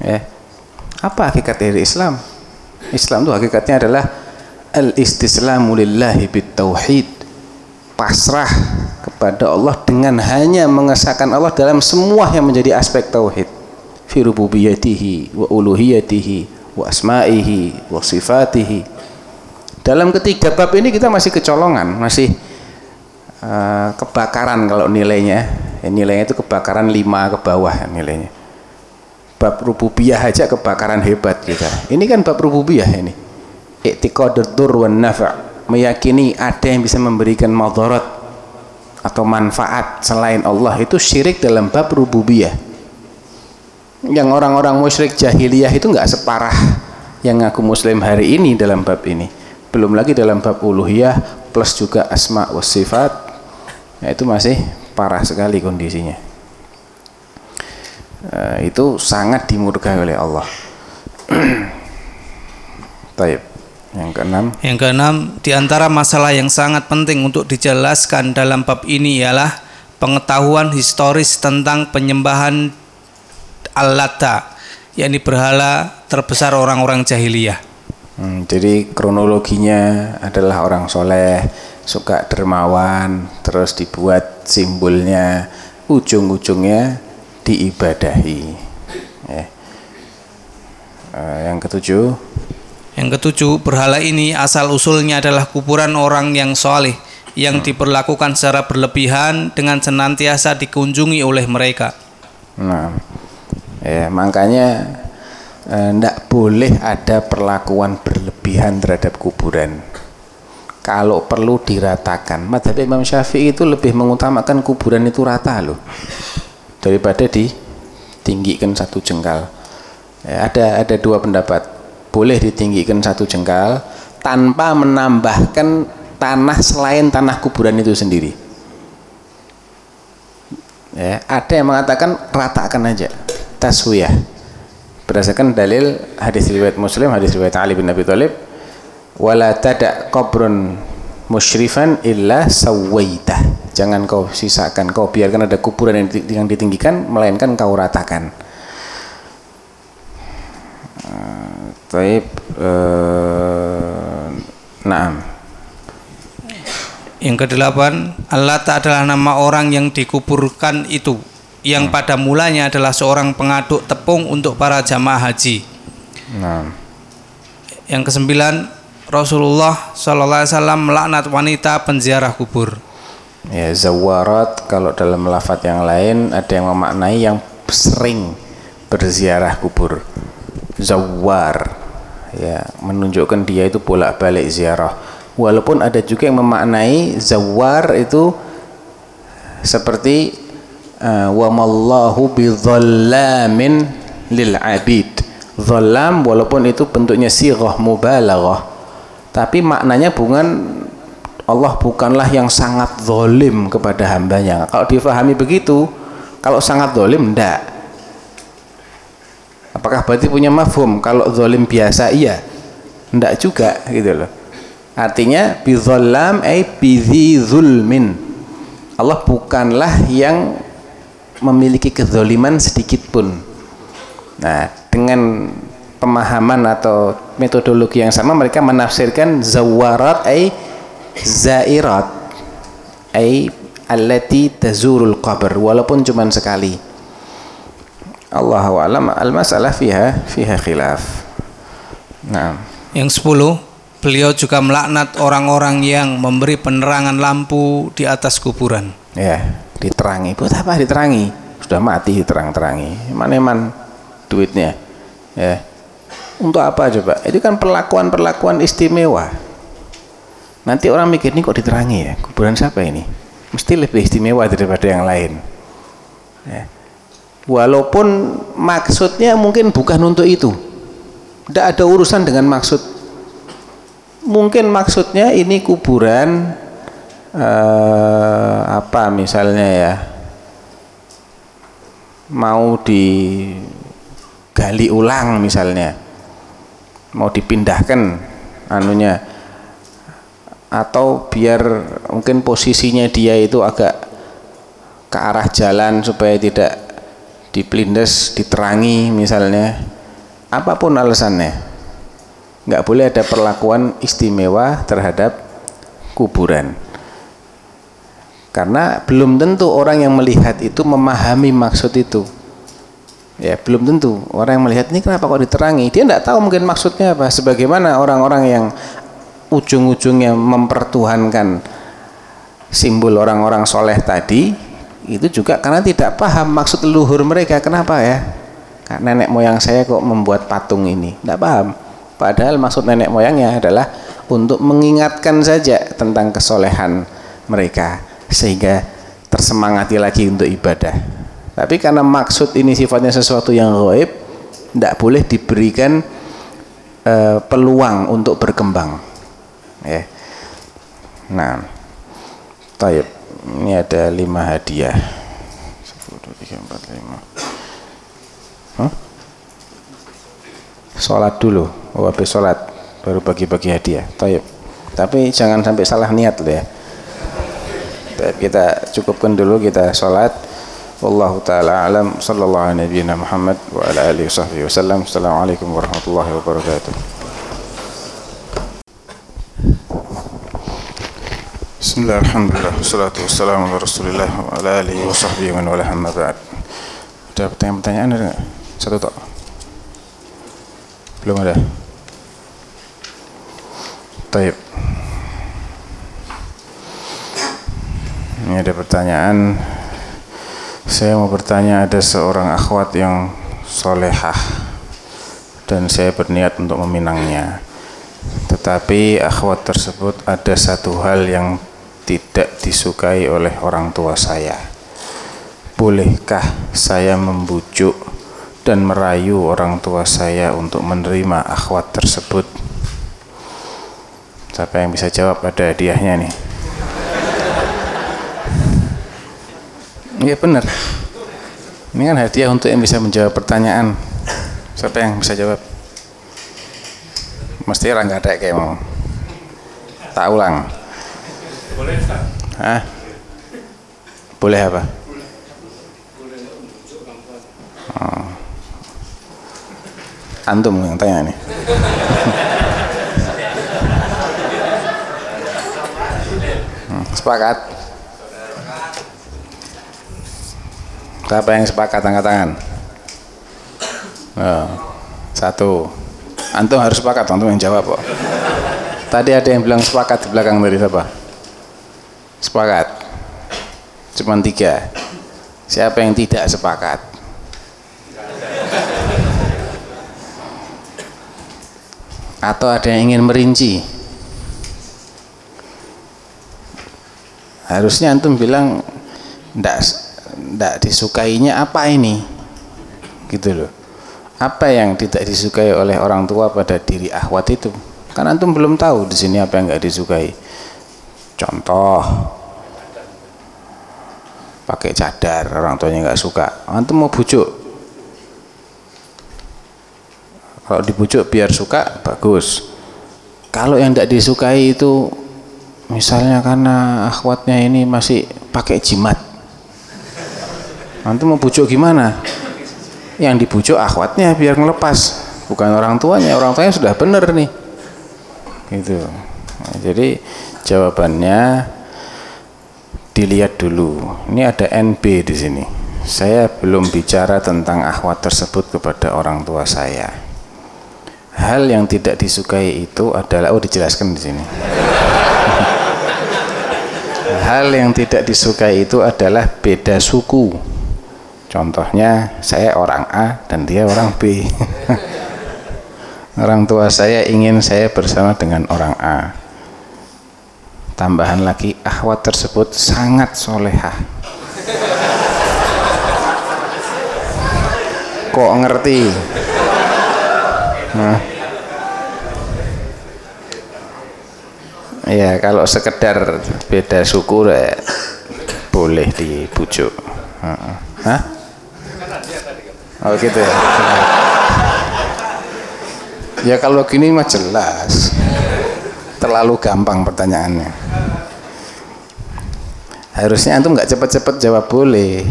Ya. Apa hakikat dari Islam? Islam itu hakikatnya adalah al-istislamu lillahi bitauhid. Pasrah kepada Allah dengan hanya mengesahkan Allah dalam semua yang menjadi aspek tauhid. Fi rububiyatihi wa uluhiyatihi wa asma'ihi wa sifatihi dalam ketiga bab ini kita masih kecolongan masih uh, kebakaran kalau nilainya ya, nilainya itu kebakaran lima ke bawah nilainya bab rububiyah aja kebakaran hebat kita. Ini kan bab rububiyah ini. I'tiqadur dur wan nafa' meyakini ada yang bisa memberikan madarat atau manfaat selain Allah itu syirik dalam bab rububiyah. Yang orang-orang musyrik jahiliyah itu nggak separah yang ngaku muslim hari ini dalam bab ini. Belum lagi dalam bab uluhiyah plus juga asma wa sifat. Ya, itu masih parah sekali kondisinya. Uh, itu sangat dimurkai oleh Allah. Taib. Yang keenam. Yang keenam, di antara masalah yang sangat penting untuk dijelaskan dalam bab ini ialah pengetahuan historis tentang penyembahan Al-Lata, yakni berhala terbesar orang-orang jahiliyah. Hmm, jadi kronologinya adalah orang soleh, suka dermawan, terus dibuat simbolnya, ujung-ujungnya diibadahi. Ya. Uh, yang ketujuh. Yang ketujuh, berhala ini asal usulnya adalah kuburan orang yang soleh yang hmm. diperlakukan secara berlebihan dengan senantiasa dikunjungi oleh mereka. Nah, ya makanya tidak eh, boleh ada perlakuan berlebihan terhadap kuburan. Kalau perlu diratakan. Madhab Imam Syafi'i itu lebih mengutamakan kuburan itu rata loh daripada ditinggikan satu jengkal. Ya, ada ada dua pendapat. Boleh ditinggikan satu jengkal tanpa menambahkan tanah selain tanah kuburan itu sendiri. Ya, ada yang mengatakan ratakan aja, taswiyah. Berdasarkan dalil hadis riwayat Muslim, hadis riwayat Ali bin Abi Thalib, wala tada qabrun musyrifan illa sawaitah jangan kau sisakan kau biarkan ada kuburan yang, ditinggikan melainkan kau ratakan. Taib eh, Naam. Yang kedelapan, Allah adalah nama orang yang dikuburkan itu yang pada mulanya adalah seorang pengaduk tepung untuk para jamaah haji. Naam Yang kesembilan, Rasulullah Shallallahu Alaihi Wasallam melaknat wanita penziarah kubur. Ya zawarat kalau dalam lafat yang lain ada yang memaknai yang sering berziarah kubur. Zawar ya menunjukkan dia itu bolak-balik ziarah. Walaupun ada juga yang memaknai zawar itu seperti wa mallahu bidhallamin lil abid. Dhallam walaupun itu bentuknya sighah mubalaghah. Tapi maknanya bukan Allah bukanlah yang sangat zolim kepada hambanya. Kalau difahami begitu kalau sangat zolim enggak apakah berarti punya mafhum? Kalau zolim biasa iya. Enggak juga gitu loh. Artinya bizallam ay bizi zulmin. Allah bukanlah yang memiliki kezoliman sedikit pun. Nah dengan pemahaman atau metodologi yang sama mereka menafsirkan zawarat ay zairat ay allati tazurul qabr walaupun cuma sekali. Allah alam al masalah fiha fiha khilaf. Nah Yang sepuluh, beliau juga melaknat orang-orang yang memberi penerangan lampu di atas kuburan. ya diterangi. Buat apa diterangi? Sudah mati diterang-terangi. Mana eman duitnya? Ya. Untuk apa coba? Itu kan perlakuan-perlakuan istimewa. Nanti orang mikir ini kok diterangi ya? Kuburan siapa ini? Mesti lebih istimewa daripada yang lain. Ya. walaupun maksudnya mungkin bukan untuk itu. Tidak ada urusan dengan maksud. Mungkin maksudnya ini kuburan eh, apa misalnya ya? Mau digali ulang misalnya. Mau dipindahkan anunya. Atau biar mungkin posisinya dia itu agak ke arah jalan supaya tidak dipelindes diterangi misalnya. Apa pun alasannya. Nggak boleh ada perlakuan istimewa terhadap kuburan karena belum tentu orang yang melihat itu memahami maksud itu. Ya belum tentu. Orang yang melihat ini kenapa kok diterangi? Dia tidak tahu mungkin maksudnya apa. Sebagaimana orang-orang yang ujung-ujungnya mempertuhankan simbol orang-orang soleh tadi itu juga karena tidak paham maksud leluhur mereka. Kenapa ya? Nenek moyang saya kok membuat patung ini? Tidak paham. Padahal maksud nenek moyangnya adalah untuk mengingatkan saja tentang kesolehan mereka sehingga tersemangati lagi untuk ibadah. Tapi karena maksud ini sifatnya sesuatu yang gaib tidak boleh diberikan uh, peluang untuk berkembang. Ya. Nah taib. Ini ada lima hadiah. 10, 2, 3, 4, 5 huh? sholat dulu. Oh, habis sholat. Baru bagi-bagi hadiah. Taib. Tapi jangan sampai salah niat loh ya kita cukupkan dulu kita sholat Wallahu taala alam sallallahu ala nabiyyina Muhammad wa ala alihi wasahbihi wasallam. Assalamualaikum warahmatullahi wabarakatuh. Bismillah, alhamdulillah, wassalatu wassalamu ala rasulillah wa ala alihi wa Ada pertanyaan-pertanyaan ada? Satu tak? Belum ada? Taib Ini ada pertanyaan Saya mau bertanya ada seorang akhwat yang solehah Dan saya berniat untuk meminangnya Tetapi akhwat tersebut ada satu hal yang tidak disukai oleh orang tua saya. Bolehkah saya membujuk dan merayu orang tua saya untuk menerima akhwat tersebut? Siapa yang bisa jawab ada hadiahnya nih? Iya benar. Ini kan hadiah untuk yang bisa menjawab pertanyaan. Siapa yang bisa jawab? Mesti orang nggak ada kayak mau. Tak ulang. Boleh Hah? Boleh apa? Oh. Antum yang tanya nih. Hmm, sepakat? Siapa yang sepakat angkat tangan? Oh, satu. Antum harus sepakat, antum yang jawab kok. Tadi ada yang bilang sepakat di belakang dari siapa? Sepakat. Cuman tiga. Siapa yang tidak sepakat? Atau ada yang ingin merinci? Harusnya antum bilang ndak ndak disukainya apa ini? Gitu loh. Apa yang tidak disukai oleh orang tua pada diri ahwat itu? Kan antum belum tahu di sini apa yang nggak disukai. Contoh, pakai cadar orang tuanya nggak suka antum mau bujuk kalau dibujuk biar suka bagus kalau yang tidak disukai itu misalnya karena akhwatnya ini masih pakai jimat antum mau bujuk gimana yang dibujuk akhwatnya biar ngelepas bukan orang tuanya orang tuanya sudah benar nih gitu nah, jadi jawabannya dilihat dulu. Ini ada NB di sini. Saya belum bicara tentang akhwat tersebut kepada orang tua saya. Hal yang tidak disukai itu adalah oh dijelaskan di sini. Hal yang tidak disukai itu adalah beda suku. Contohnya saya orang A dan dia orang B. orang tua saya ingin saya bersama dengan orang A tambahan lagi ahwat tersebut sangat solehah kok ngerti nah. ya kalau sekedar beda suku ya, boleh dibujuk Hah? Oh gitu ya. Ya kalau gini mah jelas. Terlalu gampang pertanyaannya. Harusnya antum nggak cepet-cepet jawab boleh.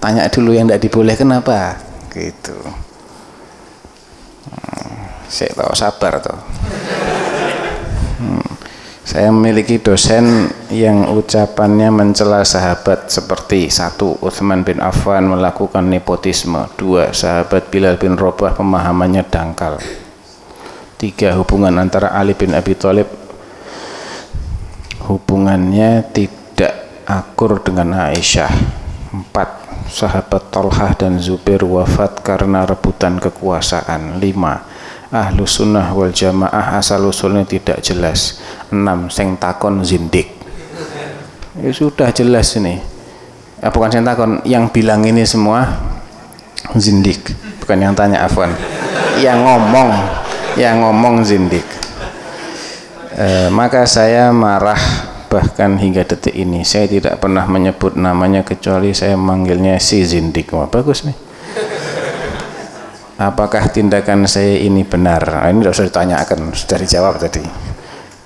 Tanya dulu yang tidak diboleh kenapa? Gitu. Hmm, saya tahu sabar tuh saya memiliki dosen yang ucapannya mencela sahabat seperti satu Uthman bin Affan melakukan nepotisme. Dua sahabat Bilal bin Robah pemahamannya dangkal. Tiga hubungan antara Ali bin Abi Thalib hubungannya tidak akur dengan Aisyah. Empat sahabat Tolhah dan Zubair wafat karena rebutan kekuasaan. Lima ahlu sunnah wal jamaah asal usulnya tidak jelas enam seng takon zindik. Ya sudah jelas ini. Eh, bukan seng takon yang bilang ini semua zindik. Bukan yang tanya Afwan. Yang ngomong yang ngomong zindik. E, maka saya marah bahkan hingga detik ini. Saya tidak pernah menyebut namanya kecuali saya manggilnya si zindik. Wah bagus nih. Apakah tindakan saya ini benar? Nah, ini sudah ditanyakan. Sudah dijawab tadi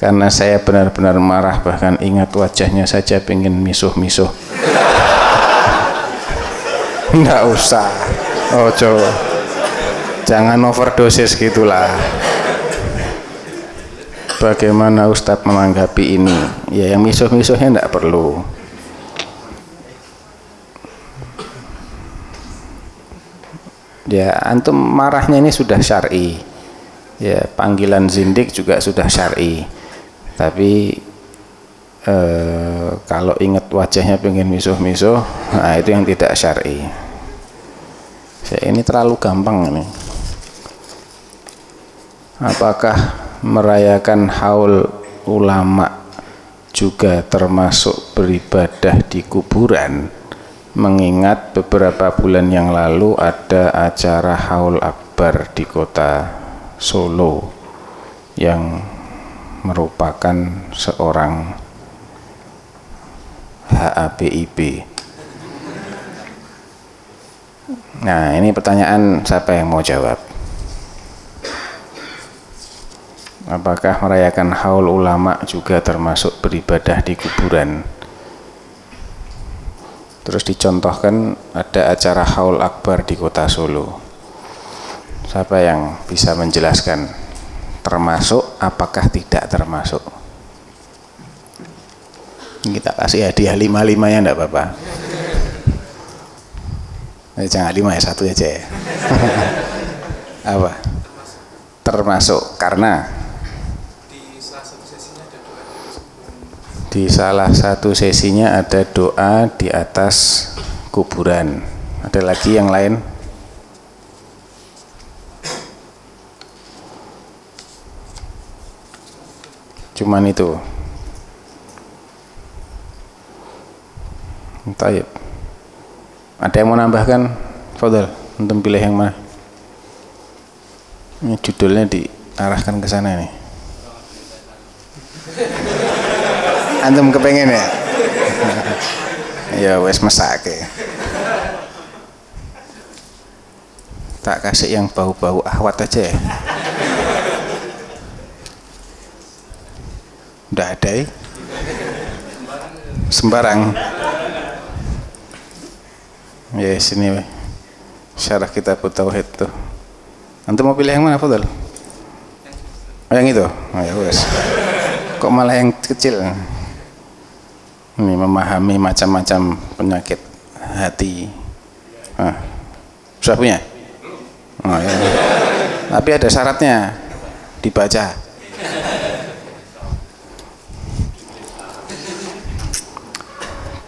karena saya benar-benar marah bahkan ingat wajahnya saja pengen misuh-misuh. Enggak usah. Oh coba. Jangan overdosis gitulah. Bagaimana Ustadz menanggapi ini? Ya yang misuh-misuhnya tidak perlu. Ya antum marahnya ini sudah syari. Ya panggilan zindik juga sudah syari tapi eh, kalau ingat wajahnya pengen misuh-misuh nah itu yang tidak syari. Ya, ini terlalu gampang ini. Apakah merayakan haul ulama juga termasuk beribadah di kuburan? Mengingat beberapa bulan yang lalu ada acara haul akbar di kota Solo yang merupakan seorang HABIB nah ini pertanyaan siapa yang mau jawab Apakah merayakan haul ulama juga termasuk beribadah di kuburan? Terus dicontohkan ada acara haul akbar di kota Solo. Siapa yang bisa menjelaskan termasuk apakah tidak termasuk? Kita kasih hadiah lima-limanya enggak apa-apa. Eh, jangan lima ya, satu aja ya. apa? Termasuk karena di salah satu sesinya ada doa di atas kuburan. Ada lagi yang lain? Cuman itu. Taib. Ada yang mau nambahkan? Fadal, untuk pilih yang mana? Ini judulnya diarahkan ke sana nih. Antum kepengen ya? ya wes mesake. Tak kasih yang bau-bau ahwat aja ya. Udah ada ya? Sembarang. Ya sini weh. Syarah kita tauhid tuh. Antum mau pilih yang mana Fadal? Oh, yang itu? Oh, ya wes. Kok malah yang kecil? Ini memahami macam-macam penyakit hati. Ah. Sudah punya? Oh, ya. Tapi ada syaratnya dibaca.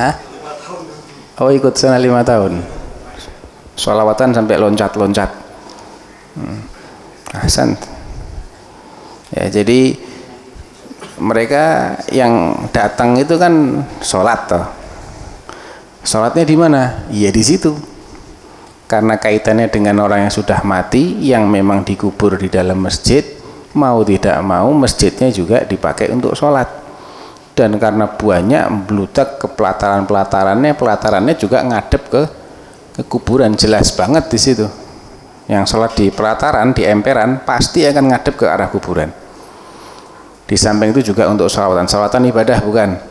Hah? Oh ikut sana lima tahun. Solawatan sampai loncat-loncat. Hmm. Ya jadi mereka yang datang itu kan sholat toh. Sholatnya di mana? Iya di situ. Karena kaitannya dengan orang yang sudah mati, yang memang dikubur di dalam masjid, mau tidak mau masjidnya juga dipakai untuk sholat. Dan karena banyak beludak ke pelataran-pelatarannya, pelatarannya juga ngadep ke ke kuburan jelas banget di situ. Yang sholat di pelataran, di emperan pasti akan ngadep ke arah kuburan. Di samping itu juga untuk sholawatan. Sholawatan ibadah bukan?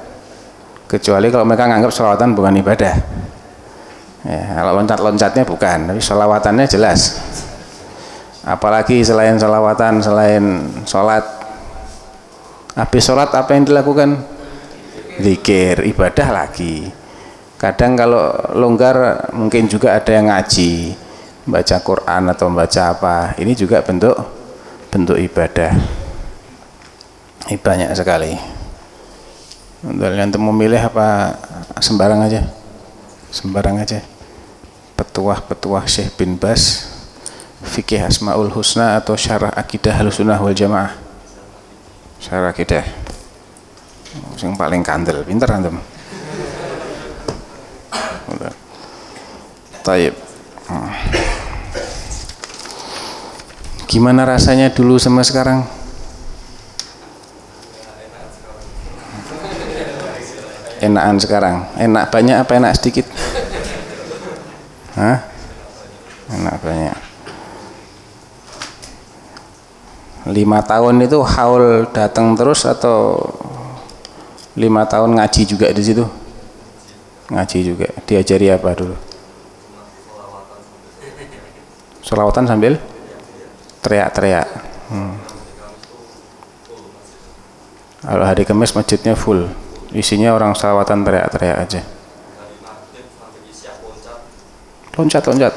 kecuali kalau mereka nganggap sholawatan bukan ibadah ya, kalau loncat-loncatnya bukan tapi sholawatannya jelas apalagi selain sholawatan selain sholat habis sholat apa yang dilakukan zikir ibadah lagi kadang kalau longgar mungkin juga ada yang ngaji baca Quran atau baca apa ini juga bentuk bentuk ibadah ini banyak sekali Kalian mau memilih apa sembarang aja? Sembarang aja. Petuah-petuah Syekh bin Bas, fikih Asmaul Husna atau syarah akidah Ahlussunnah wal Jamaah. Syarah akidah. Yang paling kandel, pinter antum. Udah. Taib. Gimana rasanya dulu sama sekarang? enakan sekarang enak banyak apa enak sedikit Hah? enak banyak lima tahun itu haul datang terus atau lima tahun ngaji juga di situ? Ngaji juga. Diajari apa dulu? Solawatan sambil? Teriak-teriak. Hmm. hari Kamis masjidnya full. Isinya orang salawatan teriak-teriak aja. Loncat-loncat.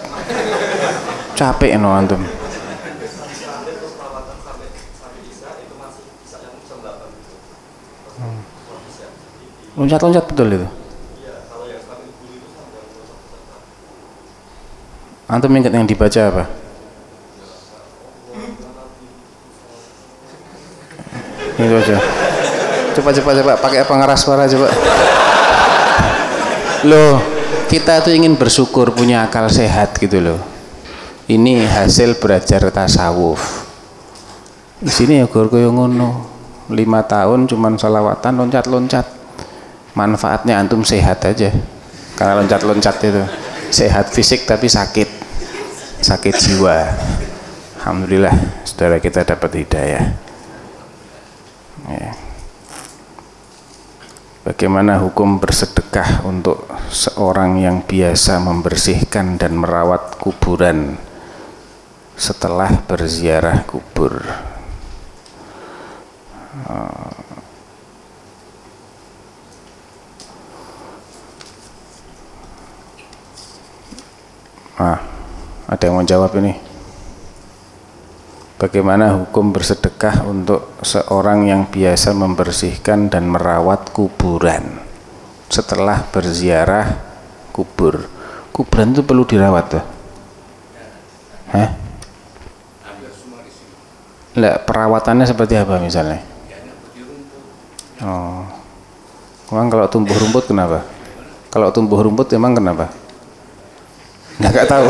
Capek no antum loncat-loncat betul itu? Antum ingat yang dibaca apa? Itu aja. Coba coba coba. Pakai pengeras suara coba. Loh kita tuh ingin bersyukur punya akal sehat gitu loh. Ini hasil belajar tasawuf. Di sini ya gur kaya ngono. Lima tahun cuman salawatan loncat-loncat manfaatnya antum sehat aja. Karena loncat-loncat itu. Sehat fisik tapi sakit. Sakit jiwa. Alhamdulillah saudara kita dapat hidayah. Ya. Bagaimana hukum bersedekah untuk seorang yang biasa membersihkan dan merawat kuburan setelah berziarah kubur? Ah, ada yang mau jawab ini? Bagaimana hukum bersedekah untuk seorang yang biasa membersihkan dan merawat kuburan setelah berziarah kubur? Kuburan itu perlu dirawat tuh? Hah? Lah, perawatannya seperti apa misalnya? Oh. Emang kalau tumbuh rumput kenapa? Kalau tumbuh rumput emang kenapa? Nggak, tahu.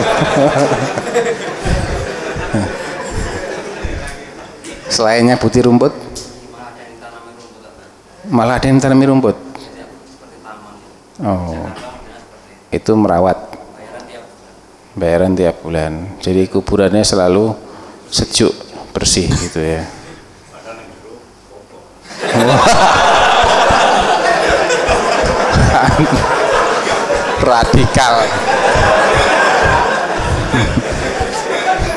Selainnya putih rumput, malah ada yang tanami rumput. Oh, itu merawat. Bayaran tiap bulan. Jadi kuburannya selalu sejuk, bersih gitu ya. radikal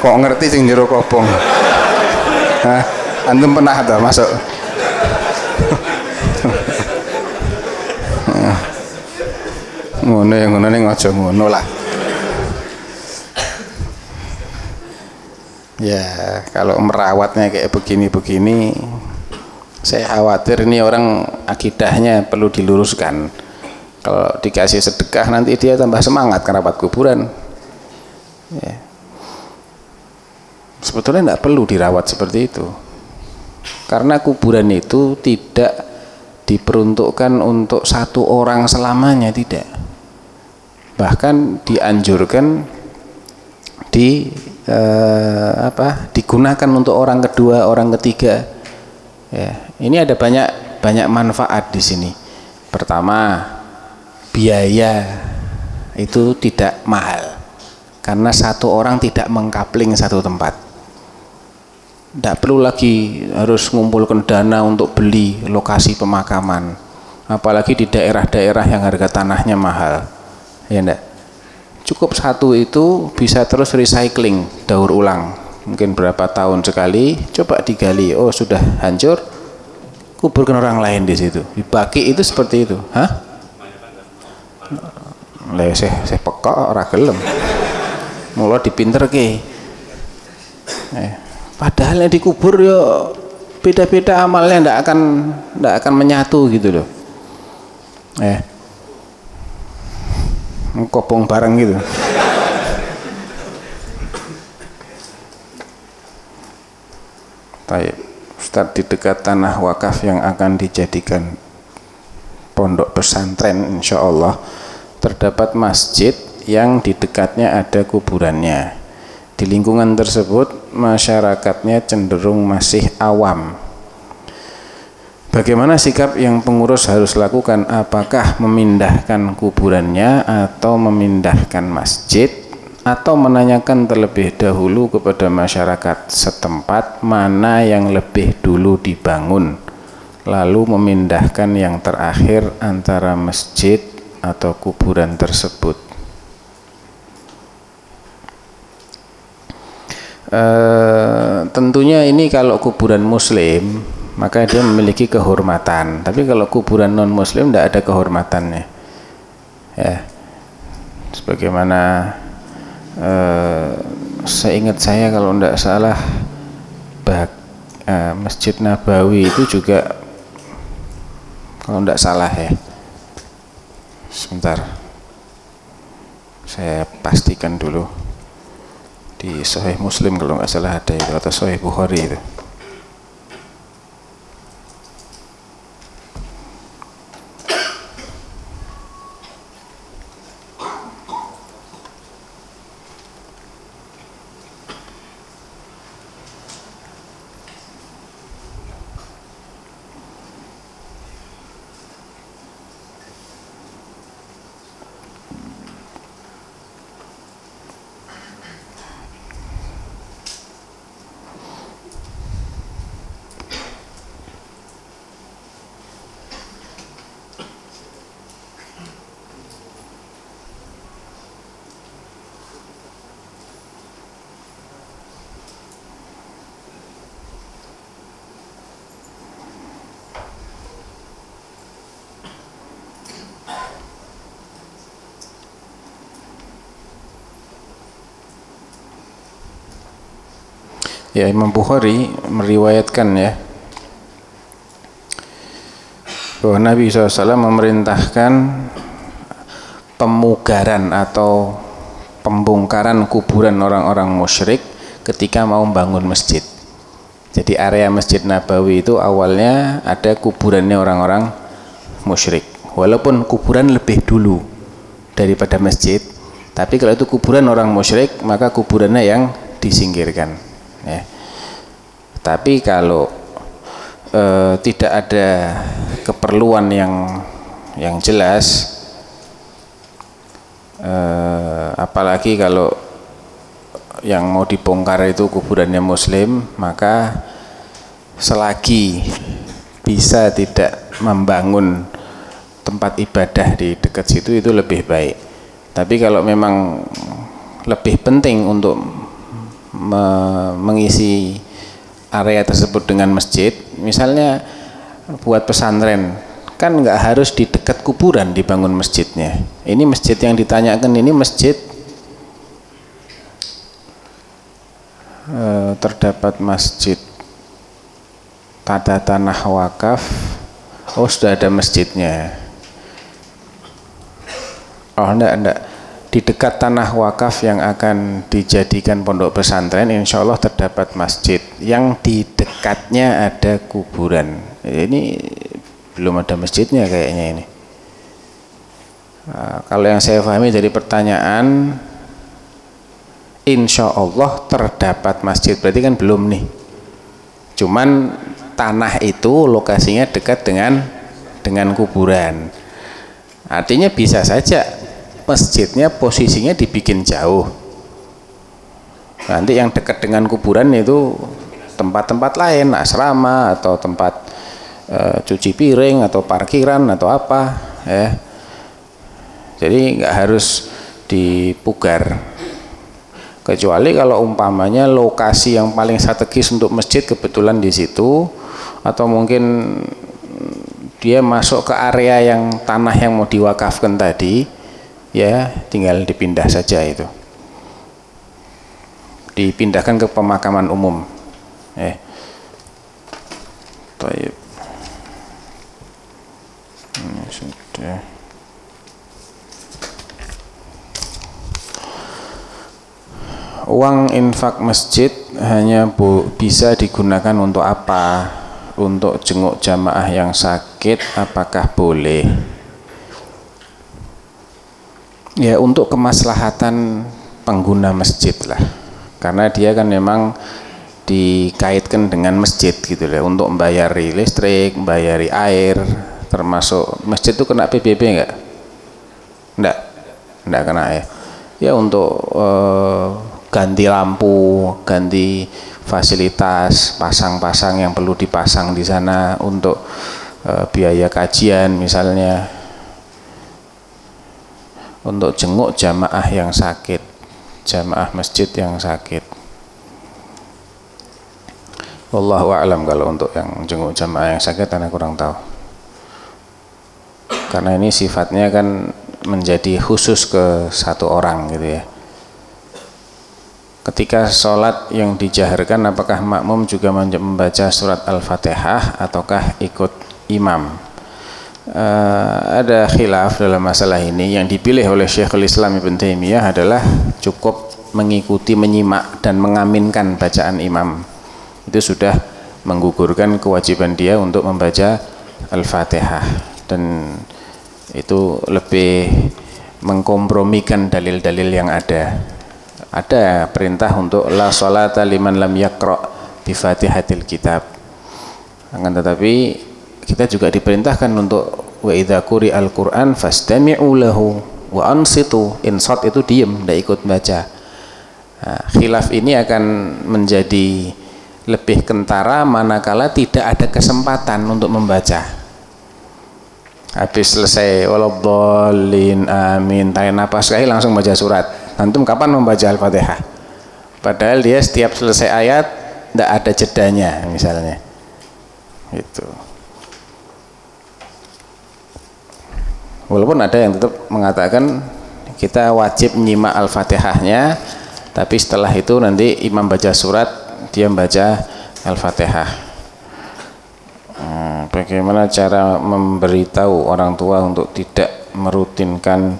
kok ngerti sing jero kopong Hah? antum pernah ada masuk? Ngono ya ngono ning aja ngono lah. Ya kalau merawatnya kayak begini-begini saya khawatir ini orang akidahnya perlu diluruskan. Kalau dikasih sedekah nanti dia tambah semangat kerabat kuburan. Ya. Sebetulnya tidak perlu dirawat seperti itu. Karena kuburan itu tidak diperuntukkan untuk satu orang selamanya tidak. Bahkan dianjurkan di eh, apa digunakan untuk orang kedua orang ketiga. Ya ini ada banyak banyak manfaat di sini. Pertama biaya itu tidak mahal. Karena satu orang tidak mengkapling satu tempat tidak perlu lagi harus mengumpulkan dana untuk beli lokasi pemakaman. Apalagi di daerah-daerah yang harga tanahnya mahal. Ya enggak cukup satu itu bisa terus recycling daur ulang. Mungkin berapa tahun sekali coba digali. Oh sudah hancur kuburkan orang lain di situ. Dibagi itu seperti itu. Hah? Lah saya saya peka ora gelem. Dipinter ke eh, padahal yang dikubur yo beda-beda amalnya ndak akan ndak akan menyatu gitu loh. Eh. Kopong bareng gitu. Baik, Ustaz di dekat tanah wakaf yang akan dijadikan pondok pesantren insya Allah terdapat masjid yang di dekatnya ada kuburannya. Di lingkungan tersebut masyarakatnya cenderung masih awam. Bagaimana sikap yang pengurus harus lakukan? Apakah memindahkan kuburannya atau memindahkan masjid? Atau menanyakan terlebih dahulu kepada masyarakat setempat mana yang lebih dulu dibangun? Lalu memindahkan yang terakhir antara masjid atau kuburan tersebut e, tentunya ini kalau kuburan muslim maka dia memiliki kehormatan. Tapi kalau kuburan non muslim tidak ada kehormatannya. Ya. Sebagaimana eh, seingat saya kalau tidak salah bak, eh, masjid Nabawi itu juga kalau tidak salah ya. Sebentar. Saya pastikan dulu di Sahih Muslim kalau nggak salah ada itu atau Sahih Bukhari itu ya Imam Bukhari meriwayatkan ya bahwa Nabi SAW memerintahkan pemugaran atau pembongkaran kuburan orang-orang musyrik ketika mau membangun masjid. Jadi area Masjid Nabawi itu awalnya ada kuburannya orang-orang musyrik. Walaupun kuburan lebih dulu daripada masjid, tapi kalau itu kuburan orang musyrik, maka kuburannya yang disingkirkan. Ya. Tapi kalau e, tidak ada keperluan yang yang jelas, e, apalagi kalau yang mau dibongkar itu kuburannya muslim maka selagi bisa tidak membangun tempat ibadah di dekat situ itu lebih baik tapi kalau memang lebih penting untuk me mengisi area tersebut dengan masjid. Misalnya buat pesantren kan nggak harus di dekat kuburan dibangun masjidnya. Ini masjid yang ditanyakan ini masjid Eh, terdapat masjid pada tanah wakaf oh sudah ada masjidnya. Oh enggak enggak di dekat tanah wakaf yang akan dijadikan pondok pesantren insya Allah terdapat masjid. Yang di dekatnya ada kuburan. Ini belum ada masjidnya kayaknya ini. Nah, kalau yang saya pahami dari pertanyaan insya Allah terdapat masjid. Berarti kan belum nih. Cuman tanah itu lokasinya dekat dengan dengan kuburan. Artinya bisa saja masjidnya posisinya dibikin jauh. Nanti yang dekat dengan kuburan itu tempat-tempat lain asrama atau tempat e, cuci piring atau parkiran atau apa ya. Jadi nggak harus dipugar. Kecuali kalau umpamanya lokasi yang paling strategis untuk masjid kebetulan di situ atau mungkin dia masuk ke area yang tanah yang mau diwakafkan tadi ya tinggal dipindah saja itu dipindahkan ke pemakaman umum eh Taib. ini sudah uang infak masjid hanya bu, bisa digunakan untuk apa? Untuk jenguk jamaah yang sakit, apakah boleh? Ya untuk kemaslahatan pengguna masjid lah, karena dia kan memang dikaitkan dengan masjid gitu lah, untuk membayari listrik, membayari air, termasuk masjid itu kena PBB enggak? Enggak, enggak kena ya. Ya untuk uh, ganti lampu, ganti fasilitas, pasang-pasang yang perlu dipasang di sana untuk e, biaya kajian misalnya untuk jenguk jamaah yang sakit, jamaah masjid yang sakit. Wallahu a'lam kalau untuk yang jenguk jamaah yang sakit karena kurang tahu. Karena ini sifatnya kan menjadi khusus ke satu orang gitu ya ketika sholat yang dijaharkan apakah makmum juga membaca surat al-fatihah ataukah ikut imam uh, ada khilaf dalam masalah ini. Yang dipilih oleh Syekhul Islam Ibn Taimiyah adalah cukup mengikuti menyimak dan mengaminkan bacaan imam. Itu sudah menggugurkan kewajiban dia untuk membaca al-fatihah. Dan itu lebih mengkompromikan dalil-dalil yang ada. Ada perintah untuk la salata liman lam yakra bi fatihatil kitab. Akan tetapi kita juga diperintahkan untuk wa idza quri al-Qur'an fastami'u lahu wa ansitu. Insat itu diem tidak ikut baca. Nah, khilaf ini akan menjadi lebih kentara manakala tidak ada kesempatan untuk membaca. Habis selesai waladhdallin amin. Tarik napas sekali langsung baca surat. Antum kapan membaca Al-Fatihah? Padahal dia setiap selesai ayat tidak ada jedanya misalnya. Itu walaupun ada yang tetap mengatakan kita wajib menyimak Al-Fatihahnya tapi setelah itu nanti imam baca surat dia membaca Al-Fatihah. Hmm, bagaimana cara memberitahu orang tua untuk tidak merutinkan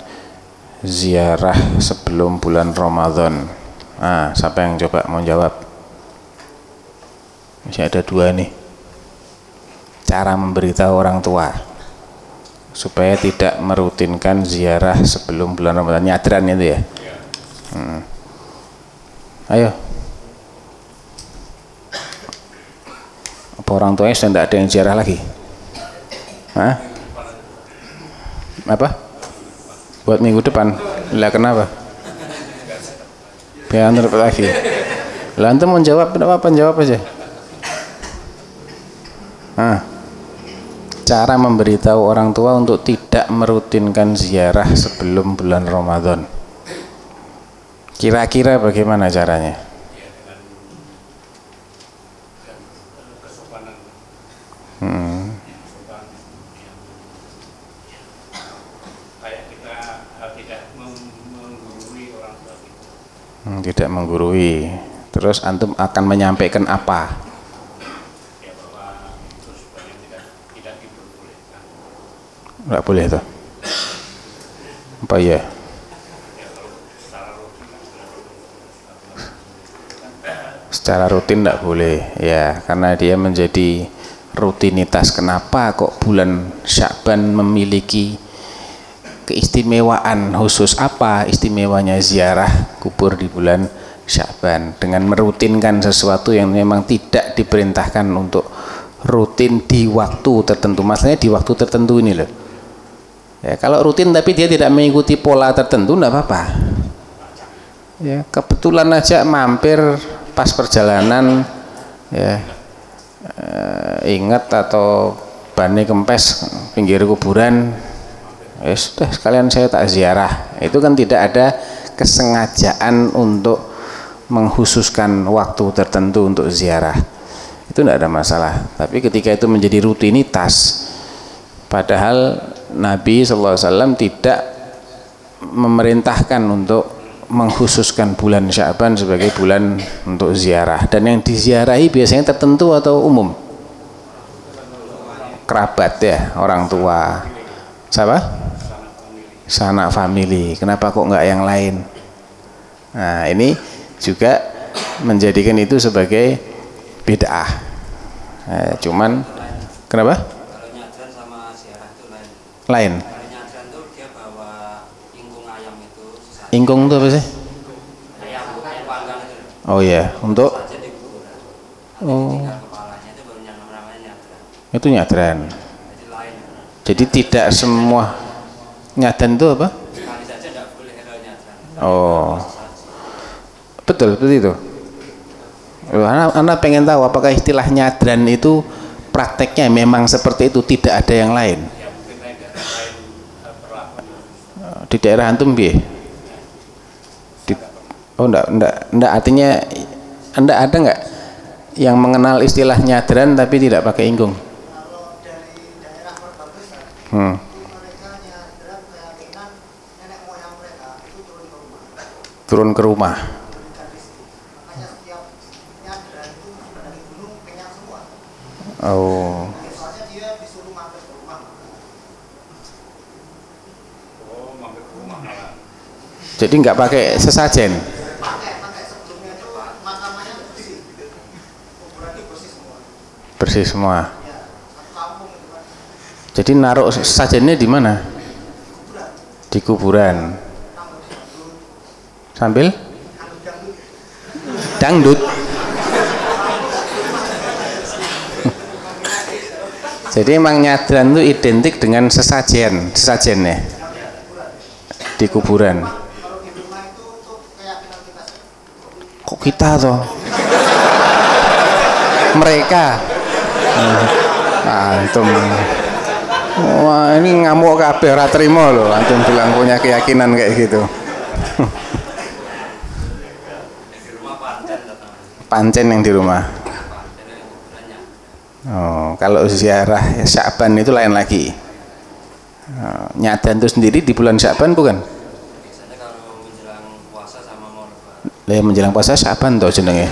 ziarah sebelum bulan Ramadan? Ah, siapa yang coba mau jawab? Masih ada dua nih. Cara memberitahu orang tua supaya tidak merutinkan ziarah sebelum bulan Ramadan. Nyadran itu ya? Hmm. ayo. Apa orang tuanya sudah tidak ada yang ziarah lagi? Hah? apa? Buat minggu depan. Lah kenapa? Biar antar lagi. Lah antum mau jawab apa jawab aja. Hah? Cara memberitahu orang tua untuk tidak merutinkan ziarah sebelum bulan Ramadan. Kira-kira bagaimana caranya? Hmm. Hmm, tidak menggurui. Terus antum akan menyampaikan apa? Enggak boleh itu. Apa ya? Secara rutin enggak boleh ya karena dia menjadi rutinitas. Kenapa kok bulan Syakban memiliki keistimewaan khusus apa istimewanya ziarah kubur di bulan Syakban dengan merutinkan sesuatu yang memang tidak diperintahkan untuk rutin di waktu tertentu maksudnya di waktu tertentu ini loh ya kalau rutin tapi dia tidak mengikuti pola tertentu tidak apa-apa. Ya kebetulan aja mampir pas perjalanan ya eh, ingat atau bani kempes pinggir kuburan. Ya sudah sekalian saya tak ziarah. Itu kan tidak ada kesengajaan untuk menghususkan waktu tertentu untuk ziarah. Itu tidak ada masalah. Tapi ketika itu menjadi rutinitas padahal Nabi SAW tidak memerintahkan untuk mengkhususkan bulan Syaban sebagai bulan untuk ziarah. Dan yang diziarahi biasanya tertentu atau umum? Kerabat ya orang tua. Siapa? Sanak family kenapa kok nggak yang lain? Nah ini juga menjadikan itu sebagai bid'ah. Nah, cuman kenapa lain? Ingkung itu apa sih? Oh iya untuk oh. itu nyadran. Jadi tidak semua nyadran itu apa? Oh. Betul betul itu. Anak, anak pengen tahu apakah istilah nyadran itu prakteknya memang seperti itu tidak ada yang lain di daerah antum bi di, oh enggak enggak enggak artinya anda ada enggak yang mengenal istilah nyadran tapi tidak pakai ingkung? Hmm. turun ke rumah. Oh jadi nggak pakai sesajen. Bersih semua. Jadi naruh sesajennya di mana? Di kuburan. Sambil? Dangdut. Jadi emang nyadran itu identik dengan sesajen sesajennya. Di kuburan kok kita toh mereka? Antum. Wah ini ngamuk kabeh ora trimo loh antum bilang punya keyakinan kayak gitu. Pancen yang di rumah. Oh kalau ziarah ya, Syaban itu lain lagi. Oh, nyadan itu sendiri di bulan Syaban bukan lah menjelang puasa Syaban toh jenenge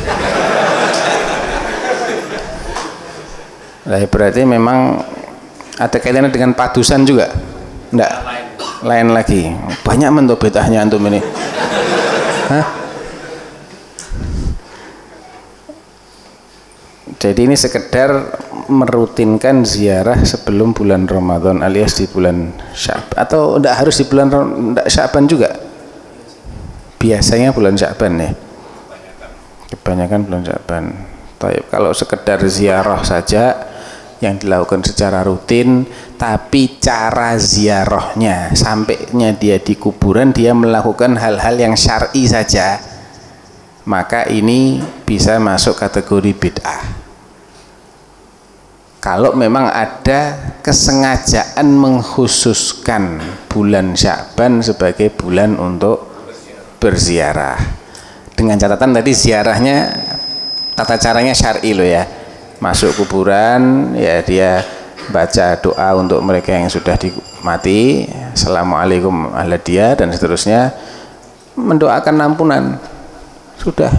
Lah berarti memang ada kaitannya dengan padusan juga? Enggak. Lain lagi. Banyak mentok bedahnya antum ini. Hah? Jadi ini sekedar merutinkan ziarah sebelum bulan Ramadan alias di bulan Syaban atau enggak harus di bulan enggak Syaban juga? Biasanya bulan Syaban ya. Kebanyakan bulan Syaban. Taib. Kalau sekedar ziarah saja yang dilakukan secara rutin, tapi cara ziarahnya sampainya dia di kuburan dia melakukan hal-hal yang syar'i saja, maka ini bisa masuk kategori bid'ah. Kalau memang ada kesengajaan mengkhususkan bulan Syaban sebagai bulan untuk berziarah. Dengan catatan tadi ziarahnya tata caranya syar'i loh ya. Masuk kuburan ya dia baca doa untuk mereka yang sudah mati, Assalamualaikum ahla dia dan seterusnya mendoakan ampunan. Sudah.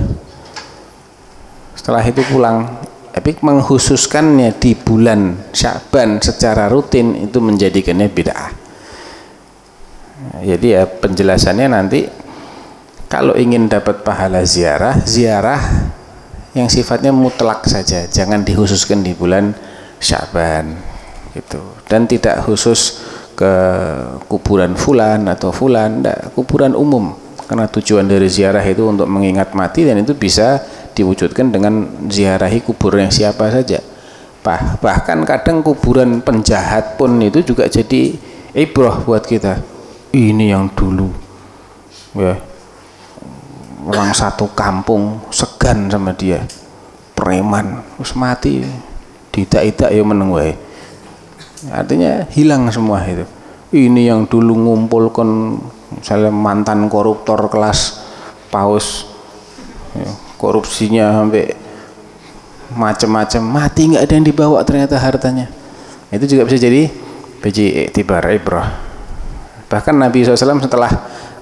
Setelah itu pulang. Tapi menghususkannya di bulan Syaban secara rutin itu menjadikannya bid'ah. Jadi ya penjelasannya nanti kalau ingin dapat pahala ziarah, ziarah yang sifatnya mutlak saja, jangan dikhususkan di bulan Syaban gitu. Dan tidak khusus ke kuburan fulan atau fulan, enggak, kuburan umum. Karena tujuan dari ziarah itu untuk mengingat mati dan itu bisa diwujudkan dengan ziarahi kuburan yang siapa saja. Bah, bahkan kadang kuburan penjahat pun itu juga jadi ibrah buat kita. Ini yang dulu. Ya, orang satu kampung segan sama dia. Preman terus mati. Tidak-tidak ya meneng artinya hilang semua itu. Ini yang dulu ngumpulkan misalnya mantan koruptor kelas paus ya, korupsinya sampai macam-macam mati nggak ada yang dibawa ternyata hartanya. Itu juga bisa jadi biji tibar ibrah bahkan Nabi SAW setelah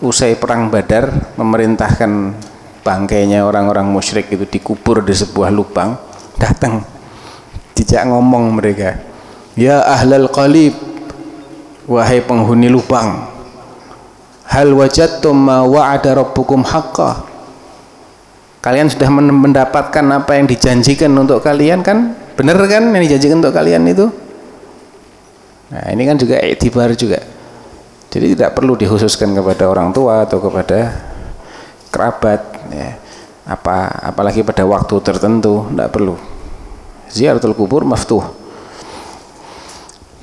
usai perang Badar memerintahkan bangkainya orang-orang musyrik itu dikubur di sebuah lubang datang tidak ngomong mereka ya ahlal qalib wahai penghuni lubang hal wajadtum ma wa'ada rabbukum haqqa? Kalian sudah men- mendapatkan apa yang dijanjikan untuk kalian kan? Benar kan yang dijanjikan untuk kalian itu? Nah ini kan juga itibar juga jadi tidak perlu dikhususkan kepada orang tua atau kepada kerabat ya. apa apalagi pada waktu tertentu tidak perlu. Ziaratul kubur maftuh.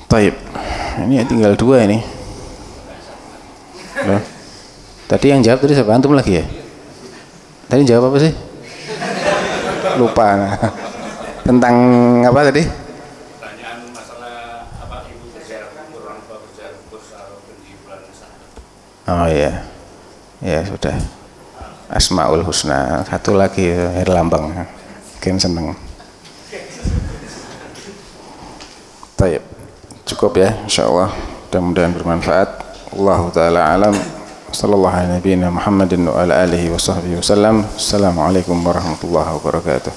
Taib. Ini tinggal dua ini. Loh. tadi yang jawab tadi siapa? Antum lagi ya? Tadi jawab apa sih? Lupa. Tentang apa tadi Oh iya. Ya sudah. Asmaul Husna. Satu lagi Herlambang. Mungkin seneng. Taib. Cukup ya insyaallah. Mudah-mudahan bermanfaat. Allah taala alam. Sallallahu alaihi Muhammadin wa alihi wa sahbihi wasallam. Assalamualaikum warahmatullahi wabarakatuh.